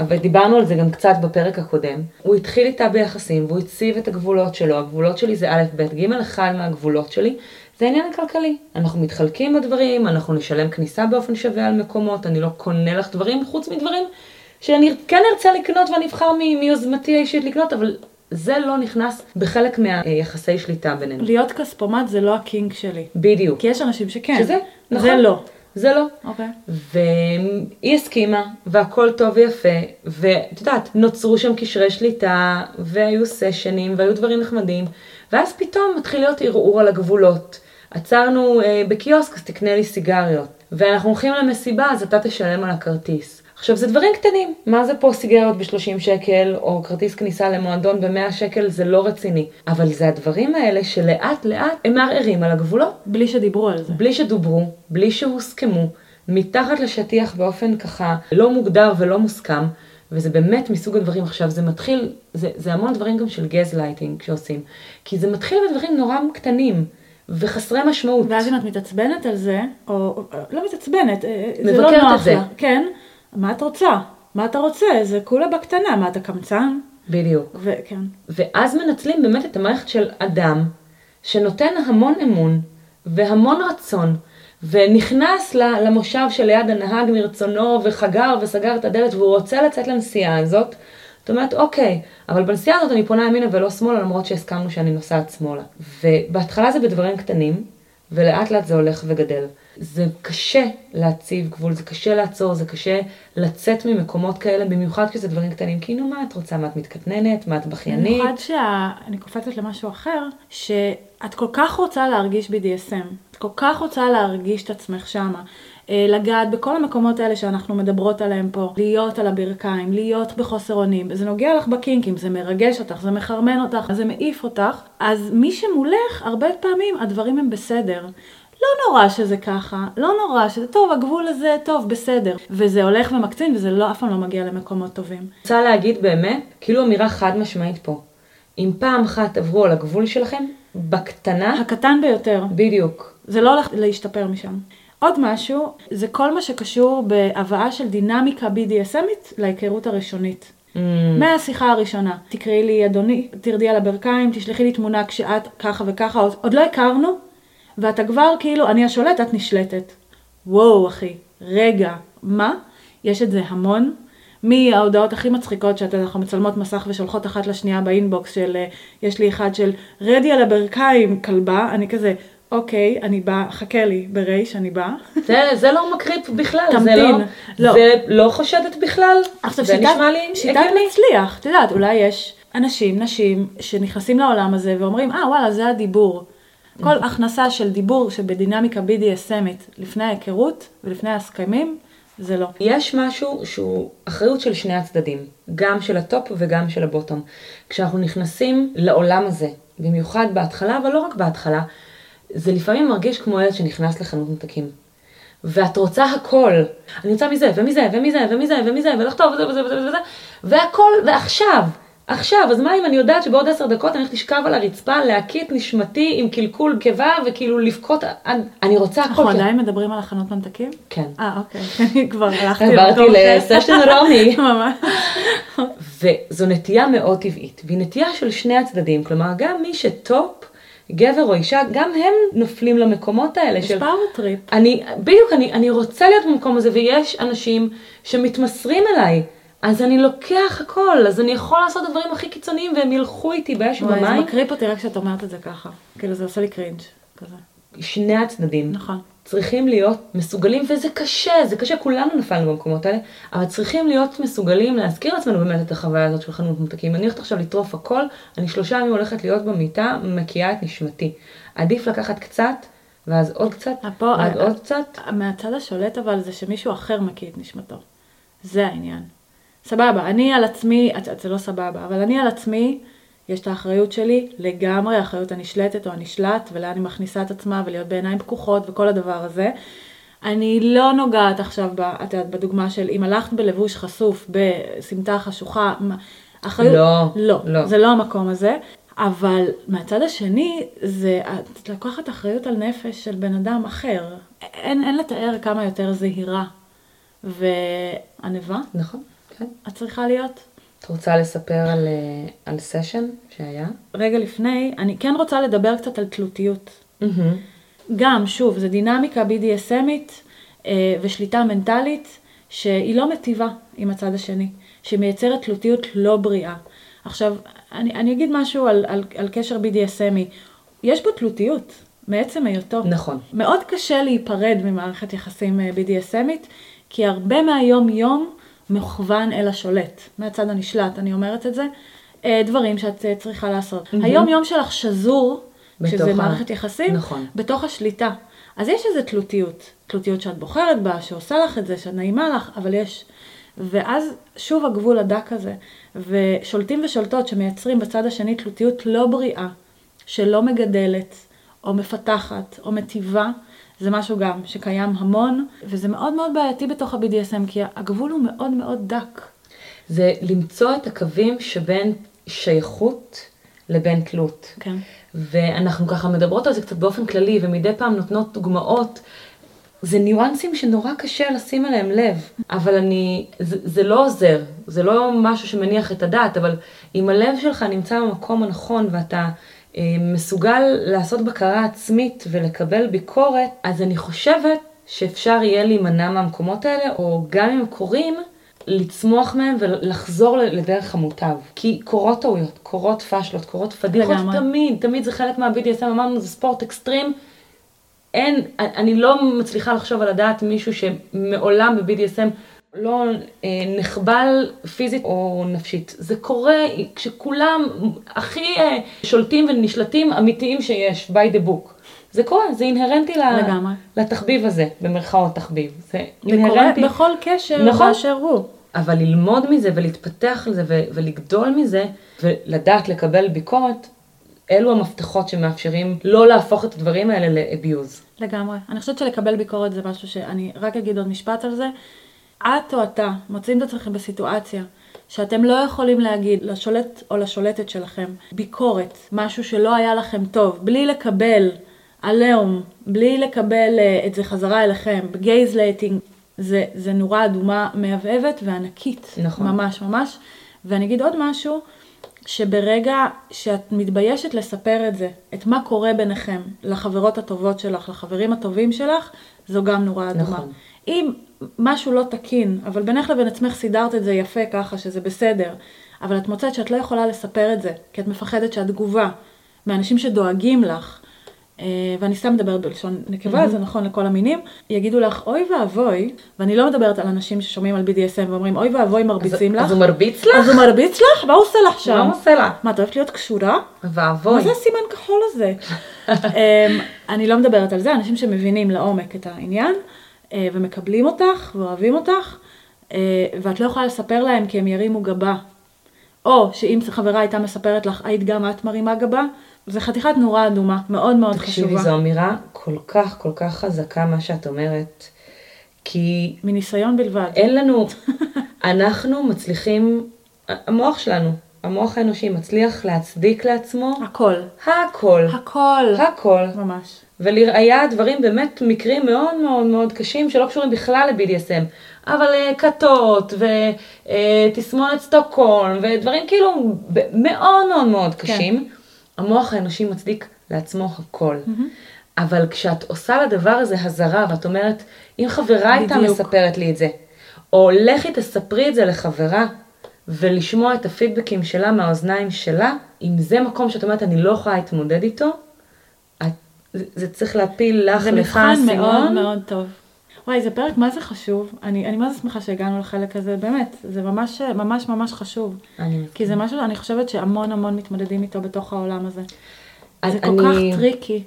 אבל דיברנו על זה גם קצת בפרק הקודם. הוא התחיל איתה ביחסים והוא הציב את הגבולות שלו, הגבולות שלי זה א', ב', ג', אחד מהגבולות שלי, זה העניין הכלכלי. אנחנו מתחלקים בדברים, אנחנו נשלם כניסה באופן שווה על מקומות, אני לא קונה לך דברים חוץ מדברים שאני כן ארצה לקנות ואני אבחר מיוזמתי האישית לקנות, אבל זה לא נכנס בחלק מהיחסי שליטה בינינו. להיות כספומט זה לא הקינג שלי. בדיוק. כי יש אנשים שכן. שזה, נכון. זה לא. זה לא. אוקיי. והיא הסכימה, והכל טוב ויפה, ואת יודעת, נוצרו שם קשרי שליטה, והיו סשנים, והיו דברים נחמדים, ואז פתאום מתחיל להיות ערעור על הגבולות. עצרנו אה, בקיוסק, אז תקנה לי סיגריות. ואנחנו הולכים למסיבה, אז אתה תשלם על הכרטיס. עכשיו, זה דברים קטנים. מה זה פה סיגריות ב-30 שקל, או כרטיס כניסה למועדון ב-100 שקל, זה לא רציני. אבל זה הדברים האלה שלאט לאט הם מערערים על הגבולות. בלי שדיברו על זה. בלי שדוברו, בלי שהוסכמו, מתחת לשטיח באופן ככה לא מוגדר ולא מוסכם, וזה באמת מסוג הדברים עכשיו, זה מתחיל, זה, זה המון דברים גם של גז לייטינג שעושים, כי זה מתחיל בדברים נורא קטנים וחסרי משמעות. ואז אם את מתעצבנת על זה, או או- לא מתעצבנת, אה, זה לא מבקרת את נוח זה. לה. כן, מה את רוצה? מה אתה רוצה? זה כולה בקטנה, מה אתה קמצן? בדיוק. וכן. ואז מנצלים באמת את המערכת של אדם שנותן המון אמון והמון רצון, ונכנס למושב שליד הנהג מרצונו וחגר וסגר את הדלת והוא רוצה לצאת לנסיעה הזאת. זאת אומרת, אוקיי, אבל בנסיעה הזאת אני פונה ימינה ולא שמאלה למרות שהסכמנו שאני נוסעת שמאלה. ובהתחלה זה בדברים קטנים, ולאט לאט זה הולך וגדל. זה קשה להציב גבול, זה קשה לעצור, זה קשה לצאת ממקומות כאלה, במיוחד כשזה דברים קטנים. כי נו, מה את רוצה? מה את מתקטננת? מה את בכיינית? במיוחד שאני קופצת למשהו אחר, שאת כל כך רוצה להרגיש BDSM, את כל כך רוצה להרגיש את עצמך שמה. אה, לגעת בכל המקומות האלה שאנחנו מדברות עליהם פה, להיות על הברכיים, להיות בחוסר אונים, זה נוגע לך בקינקים, זה מרגש אותך, זה מחרמן אותך, זה מעיף אותך, אז מי שמולך, הרבה פעמים הדברים הם בסדר. לא נורא שזה ככה, לא נורא שזה טוב, הגבול הזה טוב, בסדר. וזה הולך ומקצין וזה לא, אף פעם לא מגיע למקומות טובים. רוצה להגיד באמת, כאילו אמירה חד משמעית פה. אם פעם אחת עברו על הגבול שלכם, בקטנה, הקטן ביותר, בדיוק. זה לא הולך להשתפר משם. עוד משהו, זה כל מה שקשור בהבאה של דינמיקה BDSMית להיכרות הראשונית. Mm, מהשיחה הראשונה, תקראי לי אדוני, תרדי על הברכיים, תשלחי לי תמונה כשאת ככה וככה, עוד, לא הכרנו, ואתה כבר כאילו, אני השולט, את נשלטת. וואו אחי, רגע, מה? יש את זה המון. מההודעות הכי מצחיקות שאנחנו מצלמות מסך ושולחות אחת לשנייה באינבוקס של, אה, יש לי אחד של רדי על הברכיים כלבה, אני כזה, אוקיי, אני באה, חכה לי ברייש, אני באה. זה, זה לא מקריפ בכלל, זה תמתין. לא, לא. זה לא חושדת בכלל, עכשיו זה שיטת, נשמע לי שיטת הגיוני. מצליח, את יודעת, אולי יש אנשים, נשים, שנכנסים לעולם הזה ואומרים, אה וואלה, זה הדיבור. כל הכנסה של דיבור שבדינמיקה BDSMית לפני ההיכרות ולפני ההסכמים, זה לא. יש משהו שהוא אחריות של שני הצדדים, גם של ה top וגם של ה bottom. כשאנחנו נכנסים לעולם הזה, במיוחד בהתחלה, אבל לא רק בהתחלה, זה לפעמים מרגיש כמו ילד שנכנס לחנות ממתקים. ואת רוצה הכל. אני רוצה מזה, ומזה, ומזה, ומזה, ומזה, ולכתוב וזה וזה וזה וזה, והכל, ועכשיו. עכשיו, אז מה אם אני יודעת שבעוד עשר דקות אני הולכת לשכב על הרצפה, להקיא את נשמתי עם קלקול קיבה, וכאילו לבכות, אני רוצה הכל. אנחנו כי- עדיין מדברים על חנות ממתקים? כן. אה, אוקיי. אני כבר הלכתי עברתי למקום אחר. לסשן רומי. ממש. וזו נטייה מאוד טבעית, והיא נטייה של שני הצדדים, כלומר גם מי ש top, גבר או אישה, גם הם נופלים למקומות האלה יש של... power trip. אני, בדיוק, אני, אני רוצה להיות במקום הזה, ויש אנשים שמתמסרים אליי, אז אני לוקח הכל, אז אני יכול לעשות את הדברים הכי קיצוניים, והם ילכו איתי באש וואי, זה ובמים. מקריפ אותי רק כשאת אומרת את זה ככה. כאילו זה עושה לי קרינג' כזה. שני הצדדים. נכון. צריכים להיות מסוגלים, וזה קשה, זה קשה, כולנו נפלנו במקומות האלה, אבל צריכים להיות מסוגלים להזכיר לעצמנו באמת את החוויה הזאת של חנות ממתקים. אני הולכת עכשיו לטרוף הכל, אני שלושה ימים הולכת להיות במיטה, מקיאה את נשמתי. עדיף לקחת קצת, ואז עוד קצת, פה, ואז אה, עוד קצת. מהצד השולט אבל זה שמישהו אחר מקיא את נשמתו. זה העניין. סבבה, אני על עצמי, זה לא סבבה, אבל אני על עצמי, יש את האחריות שלי, לגמרי האחריות הנשלטת או הנשלט, ולאן היא מכניסה את עצמה, ולהיות בעיניים פקוחות וכל הדבר הזה. אני לא נוגעת עכשיו, ב- את יודעת, בדוגמה של אם הלכת בלבוש חשוף, בסמטה חשוכה, אחריות, לא, לא, לא. זה לא המקום הזה. אבל מהצד השני, זה, את לוקחת אחריות על נפש של בן אדם אחר. אין, אין לתאר כמה יותר זהירה וענווה נכון. את צריכה להיות. את רוצה לספר על, אה, על סשן שהיה? רגע לפני, אני כן רוצה לדבר קצת על תלותיות. גם, שוב, זה דינמיקה BDSMית אה, ושליטה מנטלית שהיא לא מטיבה עם הצד השני, שמייצרת תלותיות לא בריאה. עכשיו, אני, אני אגיד משהו על, על, על קשר BDSMי. יש בו תלותיות, מעצם היותו. נכון. מאוד קשה להיפרד ממערכת יחסים אה, BDSMית, כי הרבה מהיום-יום מוכוון אל השולט, מהצד הנשלט, אני אומרת את זה. אה, דברים שאת אה, צריכה לעשות. היום-יום שלך שזור, שזה ה- מערכת יחסים, נכון. בתוך השליטה. אז יש איזו תלותיות, תלותיות שאת בוחרת בה, שעושה לך את זה, שנעימה לך, אבל יש... ואז שוב הגבול הדק הזה, ושולטים ושולטות שמייצרים בצד השני תלותיות לא בריאה, שלא מגדלת, או מפתחת, או מטיבה, זה משהו גם שקיים המון, וזה מאוד מאוד בעייתי בתוך ה-BDSM, כי הגבול הוא מאוד מאוד דק. זה למצוא את הקווים שבין שייכות לבין תלות. כן. ואנחנו ככה מדברות על זה קצת באופן כללי, ומדי פעם נותנות דוגמאות. זה ניואנסים שנורא קשה לשים אליהם לב, אבל אני, זה, זה לא עוזר, זה לא משהו שמניח את הדעת, אבל אם הלב שלך נמצא במקום הנכון ואתה מסוגל לעשות בקרה עצמית ולקבל ביקורת, אז אני חושבת שאפשר יהיה להימנע מהמקומות האלה, או גם אם קורים, לצמוח מהם ולחזור לדרך המוטב. כי קורות טעויות, קורות פאשלות, קורות פדיחות. תמיד, תמיד זה חלק מה-BDSM, אמרנו, זה ספורט אקסטרים. אין, אני לא מצליחה לחשוב על הדעת מישהו שמעולם ב-BDSM לא אה, נחבל פיזית או נפשית. זה קורה כשכולם הכי אה, שולטים ונשלטים אמיתיים שיש, by the book. זה קורה, זה אינהרנטי לגמרי. לתחביב הזה, במרכאות תחביב. זה זה קורה אינהרנטי. בכל קשר נכון. באשר הוא. אבל ללמוד מזה ולהתפתח על זה ו- ולגדול מזה ולדעת לקבל ביקורת, אלו המפתחות שמאפשרים לא להפוך את הדברים האלה ל abuse. לגמרי. אני חושבת שלקבל ביקורת זה משהו שאני רק אגיד עוד משפט על זה. את או אתה מוצאים את עצמכם בסיטואציה שאתם לא יכולים להגיד לשולט או לשולטת שלכם ביקורת, משהו שלא היה לכם טוב, בלי לקבל עליהום, בלי לקבל אה, את זה חזרה אליכם, בגייזלייטינג, זה, זה נורה אדומה מהבהבת וענקית. נכון. ממש ממש. ואני אגיד עוד משהו, שברגע שאת מתביישת לספר את זה, את מה קורה ביניכם, לחברות הטובות שלך, לחברים הטובים שלך, זו גם נורה אדומה. נכון. אם משהו לא תקין, אבל בינך לבין עצמך סידרת את זה יפה ככה, שזה בסדר, אבל את מוצאת שאת לא יכולה לספר את זה, כי את מפחדת שהתגובה מאנשים שדואגים לך, אה, ואני סתם מדברת בלשון נקבה, זה נכון לכל המינים, יגידו לך, אוי ואבוי, ואני לא מדברת על אנשים ששומעים על BDSM ואומרים, אוי ואבוי מרביצים אז- לך. אז הוא מרביץ לך? אז הוא מרביץ לך? מה הוא עושה לך שם? מה הוא עושה לה? מה, את אוהבת להיות קשורה? ואבוי. מה זה הסימן כחול הזה? אמ, אני לא מדברת על זה, אנשים שמבינים לעומק את העניין, ומקבלים אותך, ואוהבים אותך, אה, ואת לא יכולה לספר להם כי הם ירימו גבה. או שאם חברה הייתה מספרת לך, היית גם את מרימה גבה, זה חתיכת נורה אדומה, מאוד מאוד תקשיבי, חשובה. זו אמירה כל כך כל כך חזקה מה שאת אומרת, כי מניסיון בלבד. אין לנו, אנחנו מצליחים, המוח שלנו, המוח האנושי מצליח להצדיק לעצמו הכל. הכל, הכל. הכל. ממש. ולראיה דברים באמת מקרים מאוד מאוד מאוד קשים שלא קשורים בכלל ל-BDSM, אבל אה, כתות ותסמונת סטוקהולם ודברים כאילו מאוד מאוד מאוד קשים, המוח האנושי מצדיק לעצמו הכל. אבל כשאת עושה לדבר הזה הזרה ואת אומרת, אם חברה הייתה. מספרת לי את זה, או לכי תספרי את זה לחברה, ולשמוע את הפידבקים שלה מהאוזניים שלה, אם זה מקום שאת אומרת, אני לא יכולה להתמודד איתו, את, זה, זה צריך להפיל לך, זה לך, מבחן מאוד סימון. מאוד טוב. וואי, זה פרק מה זה חשוב. אני, אני זה שמחה שהגענו לחלק הזה, באמת, זה ממש ממש ממש חשוב. אני. כי זה משהו, אני חושבת שהמון המון מתמודדים איתו בתוך העולם הזה. אז זה כל אני- כך טריקי.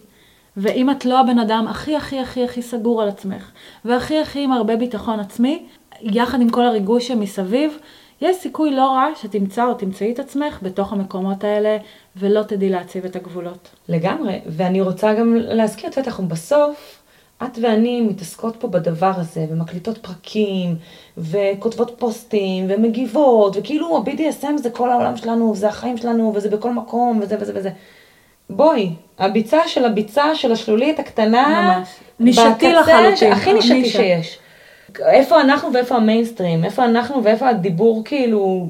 ואם את לא הבן אדם הכי הכי הכי הכי סגור על עצמך, והכי הכי עם הרבה ביטחון עצמי, יחד עם כל הריגוש שמסביב, יש סיכוי לא רע שתמצא או תמצאי את עצמך בתוך המקומות האלה, ולא תדעי להציב את הגבולות. לגמרי, ואני רוצה גם להזכיר, את יודעת, אנחנו בסוף, את ואני מתעסקות פה בדבר הזה, ומקליטות פרקים, וכותבות פוסטים, ומגיבות, וכאילו ה-BDSM זה כל העולם שלנו, זה החיים שלנו, וזה בכל מקום, וזה וזה וזה. בואי, הביצה של הביצה של השלולית הקטנה, ממש. נישתי לחלוטין, הכי נישתי. שיש. איפה אנחנו ואיפה המיינסטרים, איפה אנחנו ואיפה הדיבור כאילו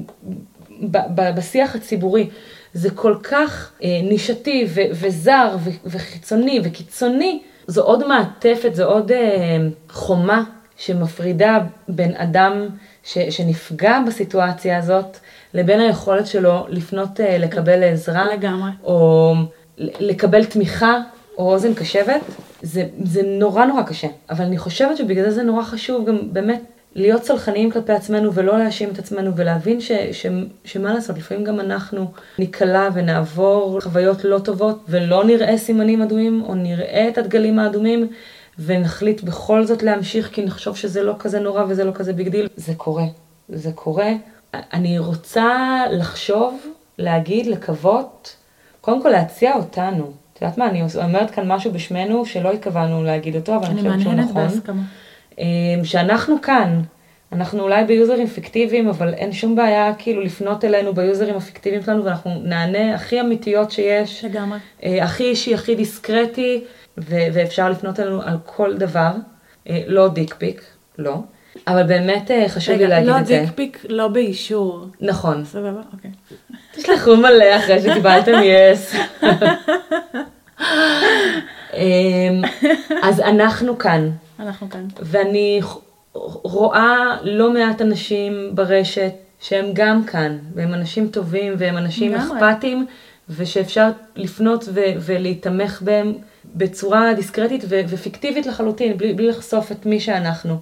ב- ב- בשיח הציבורי. זה כל כך אה, נישתי ו- וזר ו- וחיצוני וקיצוני. זו עוד מעטפת, זו עוד אה, חומה שמפרידה בין אדם ש- שנפגע בסיטואציה הזאת לבין היכולת שלו לפנות אה, לקבל עזרה. לגמרי. או לקבל תמיכה או אוזן קשבת, זה, זה נורא נורא קשה. אבל אני חושבת שבגלל זה זה נורא חשוב גם באמת להיות סלחניים כלפי עצמנו ולא להאשים את עצמנו ולהבין ש, ש, שמה לעשות, לפעמים גם אנחנו ניקלע ונעבור חוויות לא טובות ולא נראה סימנים אדומים או נראה את הדגלים האדומים ונחליט בכל זאת להמשיך כי נחשוב שזה לא כזה נורא וזה לא כזה big deal. זה קורה, זה קורה. אני רוצה לחשוב, להגיד, לקוות, קודם כל להציע אותנו. יודעת מה, אני אומרת כאן משהו בשמנו שלא התכוונו להגיד אותו, אבל אני אני חושבת שהוא מהנהנת נכון. בהסכמה. אמ, שאנחנו כאן, אנחנו אולי ביוזרים פיקטיביים, אבל אין שום בעיה כאילו לפנות אלינו ביוזרים הפיקטיביים שלנו, ואנחנו נענה הכי אמיתיות שיש, לגמרי. אה, הכי אישי, הכי דיסקרטי, ו- ואפשר לפנות אלינו על כל דבר, אה, לא דיק פיק, לא. אבל באמת אה, חשוב לי רגע, להגיד לא את זה. דיק פיק, לא באישור. נכון. סבבה? אוקיי. תשלחו מלא אחרי שקיבלתם יס. אמ, אז אנחנו כאן, אנחנו כאן. ואני רואה לא מעט אנשים ברשת שהם גם כאן, והם אנשים טובים, והם אנשים. אכפתיים, ושאפשר לפנות ו- ולהיתמך בהם בצורה דיסקרטית ו- ופיקטיבית לחלוטין, בלי, בלי לחשוף את מי שאנחנו.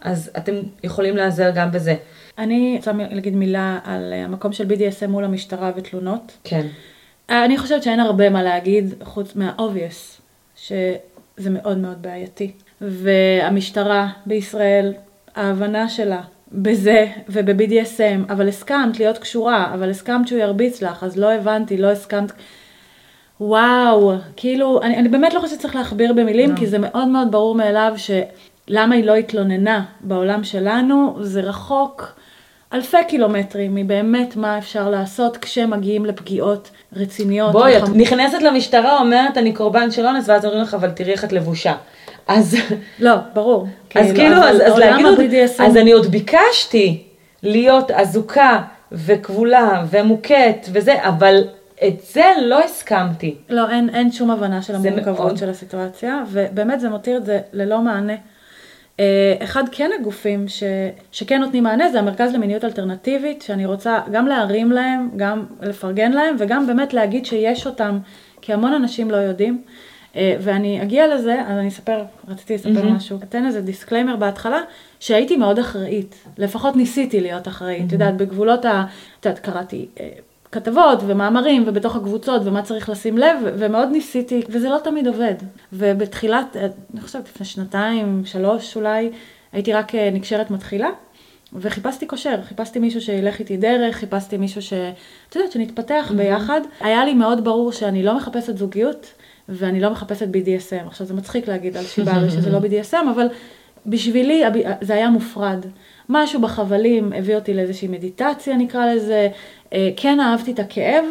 אז אתם יכולים להיעזר גם בזה. אני רוצה להגיד מילה על אה, המקום של BDSM מול המשטרה ותלונות. כן. אה, אני חושבת שאין הרבה מה להגיד חוץ מה-obvious, שזה מאוד מאוד בעייתי. והמשטרה בישראל, ההבנה שלה בזה וב-BDSM, אבל הסכמת להיות קשורה, אבל הסכמת שהוא ירביץ לך, אז לא הבנתי, לא הסכמת. וואו, כאילו, אני, אני באמת לא חושבת שצריך להכביר במילים, לא. כי זה מאוד מאוד ברור מאליו שלמה היא לא התלוננה בעולם שלנו, זה רחוק אלפי קילומטרים מבאמת מה אפשר לעשות כשמגיעים לפגיעות רציניות. בואי, את נכנסת למשטרה, אומרת אני קורבן של אונס, ואז אומרים לך, אבל תראי איך את לבושה. אז, לא, ברור. אז כאילו, אבל אז, אז להגיד, עוד, אז אני עוד ביקשתי להיות אזוקה וכבולה ומוכת וזה, אבל את זה לא הסכמתי. לא, אין, אין שום הבנה של המורכבות מאוד. של הסיטואציה, ובאמת זה מותיר את זה ללא מענה. אה, אחד כן הגופים ש, שכן נותנים מענה זה המרכז למיניות אלטרנטיבית, שאני רוצה גם להרים להם, גם לפרגן להם, וגם באמת להגיד שיש אותם, כי המון אנשים לא יודעים. אה, ואני אגיע לזה, אז אני אספר, רציתי לספר מהמם. משהו. אתן איזה disclaimer בהתחלה, שהייתי מאוד אחראית. לפחות ניסיתי להיות אחראית. את יודעת, בגבולות ה... את יודעת, קראתי אה, כתבות ומאמרים ובתוך הקבוצות ומה צריך לשים לב, ומאוד ניסיתי, וזה לא תמיד עובד. ובתחילת, אני חושבת לפני שנתיים, שלוש אולי, הייתי רק אה, נקשרת מתחילה. וחיפשתי קושר, חיפשתי מישהו שילך איתי דרך, חיפשתי מישהו ש... את יודעת, שנתפתח ביחד. היה לי מאוד ברור שאני לא מחפשת זוגיות, ואני לא מחפשת BDSM. עכשיו, זה מצחיק להגיד על שיבארי שזה לא BDSM, אבל בשבילי זה היה מופרד. משהו בחבלים הביא אותי לאיזושהי מדיטציה, נקרא לזה. אה, כן אהבתי את הכאב,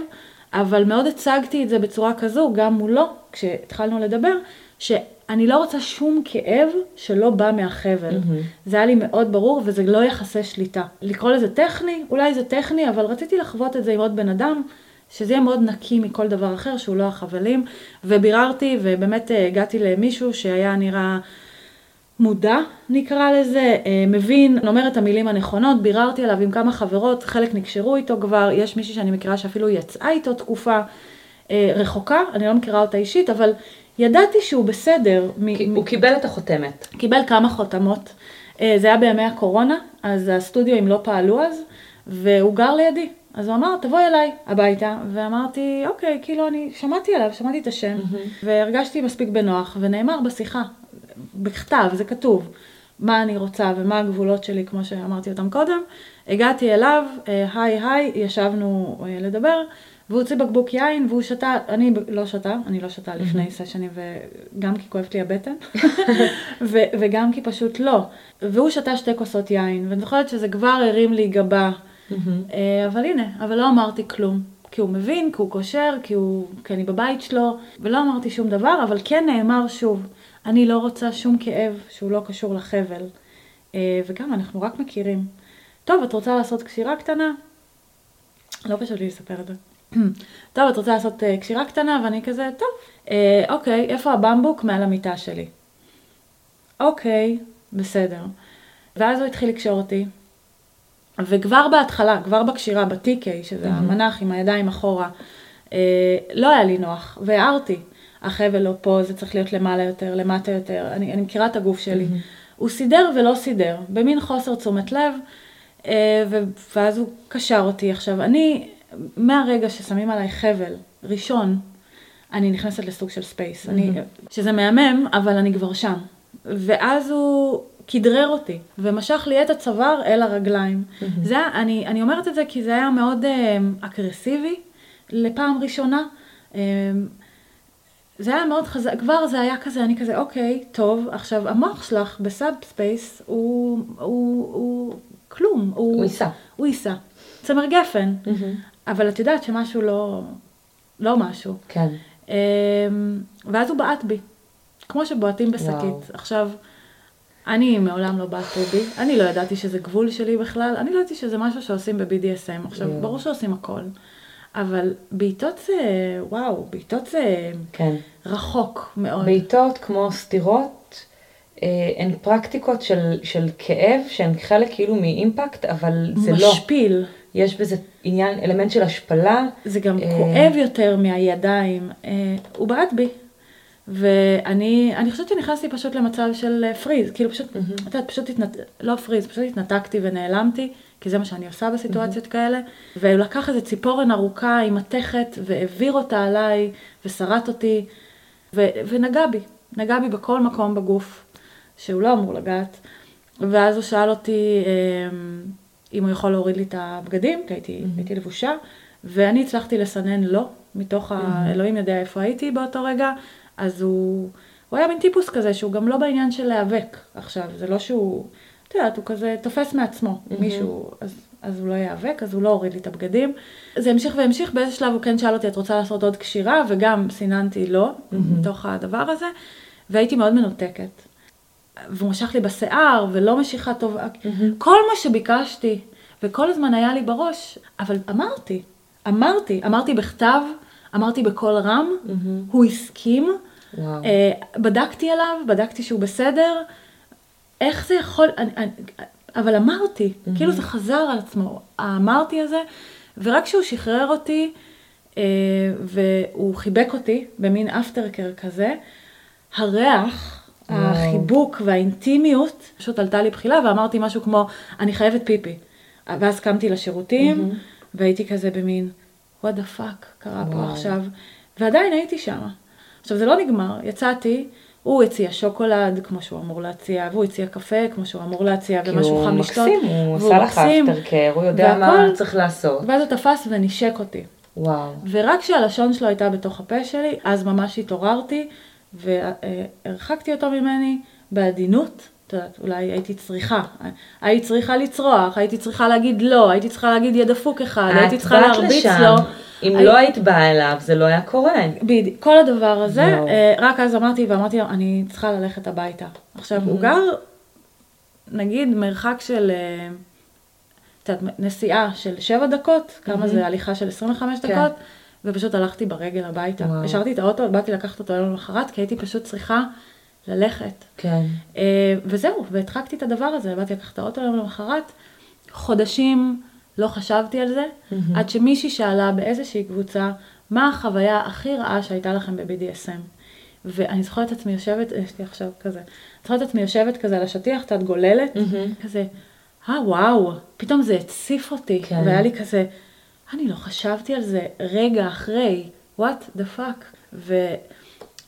אבל מאוד הצגתי את זה בצורה כזו, גם מולו, כשהתחלנו לדבר, שאני לא רוצה שום כאב שלא בא מהחבל. זה היה לי מאוד ברור, וזה לא יחסי שליטה. לקרוא לזה טכני, אולי זה טכני, אבל רציתי לחוות את זה עם עוד בן אדם, שזה יהיה מאוד נקי מכל דבר אחר שהוא לא החבלים. וביררתי, ובאמת אה, הגעתי למישהו שהיה נראה... מודע, נקרא לזה, אה, מבין, אומר את המילים הנכונות, ביררתי עליו עם כמה חברות, חלק נקשרו איתו כבר, יש מישהי שאני מכירה שאפילו יצאה איתו תקופה אה, רחוקה, אני לא מכירה אותה אישית, אבל ידעתי שהוא בסדר. מ- כי מ- הוא קיבל את החותמת. קיבל כמה חותמות. אה, זה היה בימי הקורונה, אז הסטודיואים לא פעלו אז, והוא גר לידי. אז הוא אמר, תבואי אליי הביתה, ואמרתי, אוקיי, כאילו אני שמעתי עליו, שמעתי את השם, והרגשתי מספיק בנוח, ונאמר בשיחה, בכתב, זה כתוב, מה אני רוצה ומה הגבולות שלי, כמו שאמרתי אותם קודם. הגעתי אליו, אה, היי היי, ישבנו אה, לדבר, והוא הוציא בקבוק יין, והוא שתה, אני לא שתה, אני לא שתה לפני סשנים, וגם כי כואבת לי הבטן, ו- וגם כי פשוט לא. והוא שתה שתי כוסות יין, ואני זוכרת שזה כבר הרים לי גבה, אה, אבל הנה, אבל לא אמרתי כלום. כי הוא מבין, כי הוא קושר, כי, הוא, כי אני בבית שלו, ולא אמרתי שום דבר, אבל כן נאמר שוב, אני לא רוצה שום כאב שהוא לא קשור לחבל. אה, וגם אנחנו רק מכירים. טוב, את רוצה לעשות קשירה קטנה? לא פשוט לי לספר את זה. טוב, את רוצה לעשות אה, קשירה קטנה? ואני כזה, טוב. אה, אוקיי, איפה הבמבוק? מעל המיטה שלי. אוקיי, בסדר. ואז הוא התחיל לקשור אותי, וכבר בהתחלה, כבר בקשירה, ב-TK, שזה המנח עם הידיים אחורה, אה, לא היה לי נוח, והערתי. החבל לא פה, זה צריך להיות למעלה יותר, למטה יותר, אני, אני מכירה את הגוף שלי. הוא סידר ולא סידר, במין חוסר תשומת לב, אה, ואז הוא קשר אותי. עכשיו, אני, מהרגע ששמים עליי חבל ראשון, אני נכנסת לסוג של space, אני, שזה מהמם, אבל אני כבר שם. ואז הוא כדרר אותי, ומשך לי את הצוואר אל הרגליים. זה, היה- אני, אני אומרת את זה כי זה היה מאוד אה, אגרסיבי לפעם ראשונה. אה, זה היה מאוד חזק, כבר זה היה כזה, אני כזה, אוקיי, טוב, עכשיו המוח שלך ב sub space הוא, הוא, הוא כלום, הוא, ייסע. הוא ייסע. צמר גפן, אבל את יודעת שמשהו לא, לא משהו. כן. אמ, ואז הוא בעט בי, כמו שבועטים וואו. בשקית. עכשיו, אני מעולם לא בעטו בי, אני לא ידעתי שזה גבול שלי בכלל, אני לא ידעתי שזה משהו שעושים ב-BDSM. עכשיו, יואו. ברור שעושים הכל, אבל בעיטות זה, וואו, בעיטות זה כן. רחוק מאוד. בעיטות כמו סטירות, אה, הן פרקטיקות של, של כאב, שהן חלק כאילו מאימפקט, אבל זה לא. משפיל. יש בזה עניין, אלמנט של השפלה. זה גם אה, כואב יותר מהידיים. אה, הוא בעט בי. ואני אני חושבת שנכנסתי פשוט למצב של אה, פריז, כאילו פשוט, את יודעת, פשוט התנת... לא פריז, פשוט התנתקתי ונעלמתי, כי זה מה שאני עושה בסיטואציות כאלה. והוא לקח איזה ציפורן ארוכה עם מתכת והעביר אותה עליי ושרט אותי. ו- ונגע בי, נגע בי בכל מקום בגוף שהוא לא אמור לגעת. ואז הוא שאל אותי אמ, אם הוא יכול להוריד לי את הבגדים, כי הייתי, mm-hmm. הייתי לבושה, ואני הצלחתי לסנן לא, מתוך mm-hmm. האלוהים יודע איפה הייתי באותו רגע, אז הוא, הוא היה מין טיפוס כזה שהוא גם לא בעניין של להיאבק עכשיו, זה לא שהוא, את יודעת, הוא כזה תופס מעצמו, mm-hmm. מישהו, אז, אז הוא לא ייאבק, אז הוא לא הוריד לי את הבגדים. זה המשיך והמשיך, באיזה שלב הוא כן שאל אותי, את רוצה לעשות עוד קשירה, וגם סיננתי לא, mm-hmm. מתוך הדבר הזה, והייתי מאוד מנותקת. והוא משך לי בשיער, ולא משיכה טובה, mm-hmm. כל מה שביקשתי, וכל הזמן היה לי בראש, אבל אמרתי, אמרתי, אמרתי בכתב, אמרתי בקול רם, mm-hmm. הוא הסכים, וואו. Uh, בדקתי עליו, בדקתי שהוא בסדר, איך זה יכול, אני, אני, אבל אמרתי, mm-hmm. כאילו זה חזר על עצמו, האמרתי הזה, ורק כשהוא שחרר אותי, uh, והוא חיבק אותי במין אפטרקר כזה, הריח, החיבוק והאינטימיות, פשוט עלתה לי בחילה ואמרתי משהו כמו, אני חייבת פיפי. ואז קמתי לשירותים, mm-hmm. והייתי כזה במין, what the fuck קרה וואו. פה עכשיו, ועדיין הייתי שם. עכשיו זה לא נגמר, יצאתי, הוא הציע שוקולד כמו שהוא אמור להציע, והוא הציע קפה כמו שהוא אמור להציע, ומשהו חם לשתות. כי הוא מקסים, הוא עושה לך אפטרקר, הוא יודע והכל, מה צריך לעשות. ואז הוא תפס ונשק אותי. וואו. ורק כשהלשון שלו הייתה בתוך הפה שלי, אז ממש התעוררתי, והרחקתי אותו ממני בעדינות. את יודעת, אולי הייתי צריכה, הייתי צריכה לצרוח, הייתי צריכה להגיד לא, הייתי צריכה להגיד יד דפוק אחד, הייתי צריכה להרביץ לו. אם לא היית באה אליו, זה לא היה קורה. בדיוק, כל הדבר הזה, אה, רק אז אמרתי, ואמרתי לו, אני צריכה ללכת הביתה. עכשיו, הוא גר, נגיד, מרחק של, אה, את יודעת, נסיעה של שבע דקות, כמה זה הליכה של 25 כן. דקות, ופשוט הלכתי ברגל הביתה. השארתי את האוטו, באתי לקחת אותו יום למחרת, כי הייתי פשוט צריכה ללכת. כן. אה, וזהו, והדחקתי את הדבר הזה, באתי לקחת את האוטו יום למחרת, חודשים לא חשבתי על זה, mm-hmm. עד שמישהי שאלה באיזושהי קבוצה, מה החוויה הכי רעה שהייתה לכם ב-BDSM? ואני זוכרת את עצמי יושבת, יש לי עכשיו כזה, זוכרת את עצמי יושבת כזה על השטיח, קצת גוללת, mm-hmm. כזה, אה וואו, פתאום זה הציף אותי, כן. והיה לי כזה, אני לא חשבתי על זה רגע אחרי, what the fuck. ו,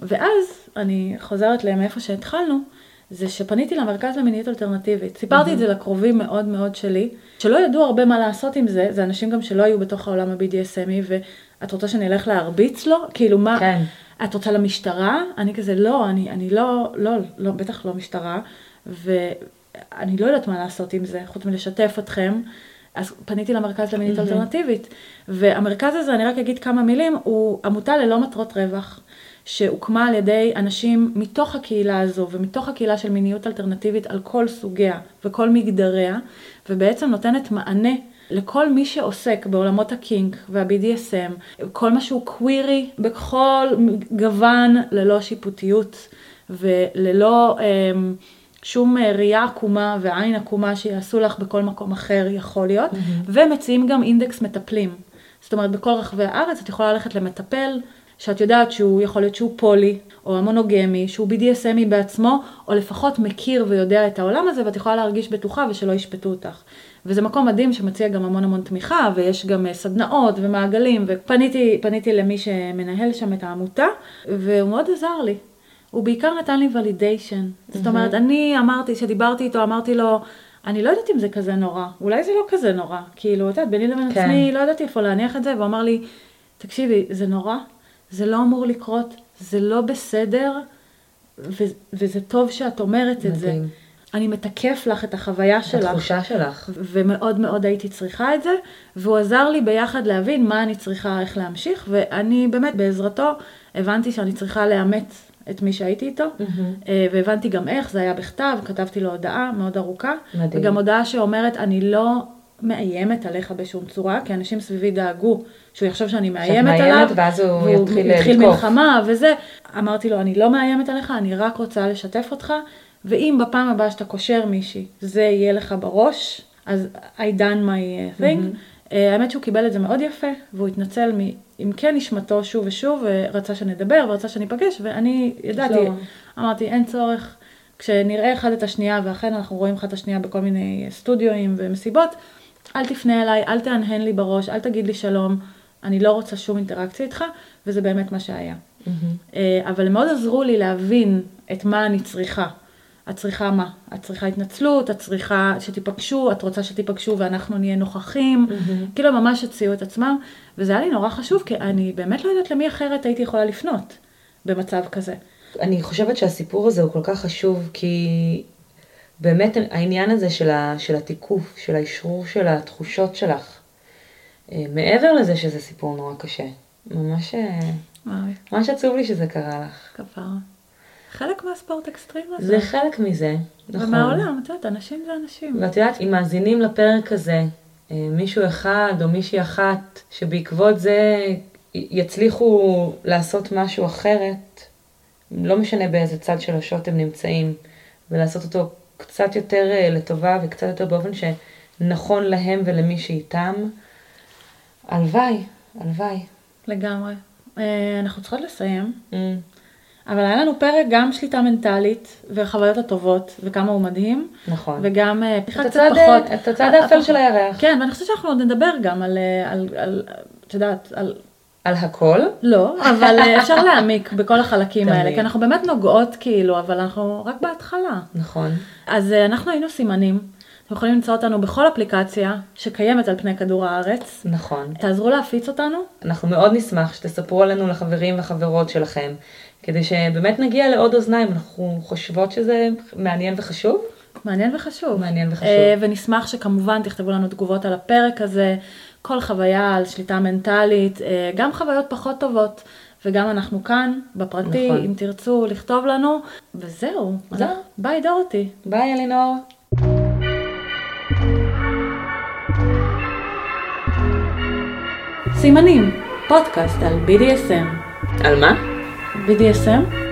ואז אני חוזרת למאיפה שהתחלנו, זה שפניתי למרכז למיניות אלטרנטיבית. סיפרתי mm-hmm. את זה לקרובים מאוד מאוד שלי, שלא ידעו הרבה מה לעשות עם זה, זה אנשים גם שלא היו בתוך העולם ה-BDSMי, ואת רוצה שאני אלך להרביץ לו? כאילו מה, כן. את רוצה למשטרה? אני כזה, לא, אני, אני לא, לא, לא, בטח לא משטרה, ואני לא יודעת מה לעשות עם זה, חוץ מלשתף אתכם. אז פניתי למרכז למינית mm-hmm. אלטרנטיבית, והמרכז הזה, אני רק אגיד כמה מילים, הוא עמותה ללא מטרות רווח. שהוקמה על ידי אנשים מתוך הקהילה הזו ומתוך הקהילה של מיניות אלטרנטיבית על כל סוגיה וכל מגדריה, ובעצם נותנת מענה לכל מי שעוסק בעולמות הקינק וה-BDSM, כל מה שהוא קווירי בכל גוון ללא שיפוטיות וללא um, שום ראייה עקומה ועין עקומה שיעשו לך בכל מקום אחר יכול להיות, mm-hmm. ומציעים גם אינדקס מטפלים. זאת אומרת, בכל רחבי הארץ את יכולה ללכת למטפל שאת יודעת שהוא יכול להיות שהוא פולי, או המונוגמי, שהוא BDSMי בעצמו, או לפחות מכיר ויודע את העולם הזה, ואת יכולה להרגיש בטוחה ושלא ישפטו אותך. וזה מקום מדהים שמציע גם המון המון תמיכה, ויש גם אה, סדנאות ומעגלים, ופניתי למי שמנהל שם את העמותה, והוא מאוד עזר לי. הוא בעיקר נתן לי ולידיישן. Mm-hmm. זאת אומרת, אני אמרתי, כשדיברתי איתו, אמרתי לו, אני לא יודעת אם זה כזה נורא, אולי זה לא כזה נורא. כאילו, את יודעת, ביני לבין כן. עצמי, לא ידעתי איפה להניח את זה, והוא אמר לי, תקשיבי, זה נורא, זה לא אמור לקרות, זה לא בסדר, ו- וזה טוב שאת אומרת מדהים. את זה. אני מתקף לך את החוויה שלך. התחושה שלך. ומאוד מאוד הייתי צריכה את זה, והוא עזר לי ביחד להבין מה אני צריכה, איך להמשיך, ואני באמת בעזרתו הבנתי שאני צריכה לאמץ את מי שהייתי איתו, mm-hmm. והבנתי גם איך, זה היה בכתב, כתבתי לו הודעה מאוד ארוכה, מדהים. וגם הודעה שאומרת, אני לא מאיימת עליך בשום צורה, כי אנשים סביבי דאגו שהוא יחשוב שאני מאיימת עליו, ואז הוא יתחיל לתקוף. התחיל מלחמה וזה. אמרתי לו, אני לא מאיימת עליך, אני רק רוצה לשתף אותך, ואם בפעם הבאה שאתה קושר מישהי, זה יהיה לך בראש, אז I done my uh, thing. Mm-hmm. Uh, האמת שהוא קיבל את זה מאוד יפה, והוא התנצל מעמקי כן נשמתו שוב ושוב, ורצה שנדבר, ורצה שניפגש, ואני ידעתי, לא. אמרתי, אין צורך. כשנראה אחד את השנייה, ואכן אנחנו רואים אחד את השנייה בכל מיני סטודיואים ומסיבות, אל תפנה אליי, אל תהנהן לי בראש, אל תגיד לי שלום, אני לא רוצה שום אינטראקציה איתך, וזה באמת מה שהיה. אה, אבל הם מאוד עזרו לי להבין את מה אני צריכה. את צריכה מה? את צריכה התנצלות, את צריכה שתיפגשו, את רוצה שתיפגשו ואנחנו נהיה נוכחים, כאילו ממש הציעו את עצמם, וזה היה לי נורא חשוב, כי אני באמת לא יודעת למי אחרת הייתי יכולה לפנות במצב כזה. אני חושבת שהסיפור הזה הוא כל כך חשוב, כי באמת העניין הזה של, ה, של התיקוף, של האשרור של התחושות שלך, אה, מעבר לזה שזה סיפור נורא קשה, ממש, אה, ממש עצוב לי שזה קרה לך. כפרה. חלק מהספורט אקסטרים הזה. זה חלק מזה, נכון. ומהעולם, את יודעת, אנשים זה אנשים. ואת יודעת, אם מאזינים לפרק הזה, אה, מישהו אחד או מישהי אחת, שבעקבות זה יצליחו לעשות משהו אחרת, לא משנה באיזה צד של השוט הם נמצאים, ולעשות אותו קצת יותר אה, לטובה וקצת יותר באופן שנכון להם ולמי שאיתם, הלוואי, הלוואי. לגמרי. אה, אנחנו צריכות לסיים, Mm, אבל היה לנו פרק גם שליטה מנטלית, וחוויות הטובות, וכמה הוא מדהים, נכון. וגם אה, את קצת הצד, פחות. את הצד האפל של הירח. כן, ואני חושבת שאנחנו עוד נדבר גם על, אה, על, על, את יודעת, על, על הכל. לא, אבל אה, אפשר להעמיק בכל החלקים האלה. כי אנחנו באמת נוגעות כאילו, אבל אנחנו רק בהתחלה. נכון. אז אה, אנחנו היינו סימנים, אתם יכולים למצוא אותנו בכל אפליקציה שקיימת על פני כדור הארץ. נכון. תעזרו להפיץ אותנו, אנחנו מאוד נשמח שתספרו עלינו לחברים וחברות שלכם, כדי שבאמת נגיע לעוד אוזניים. אנחנו חושבות שזה מעניין וחשוב. מעניין וחשוב. מעניין וחשוב. אה, ונשמח שכמובן תכתבו לנו תגובות על הפרק הזה, כל חוויה על שליטה מנטלית, אה, גם חוויות פחות טובות, וגם אנחנו כאן, בפרטי, נכון. אם תרצו לכתוב לנו, וזהו. זהו. ביי דורותי. ביי אלינור. סימנים, פודקאסט על BDSM. על מה? BDSM?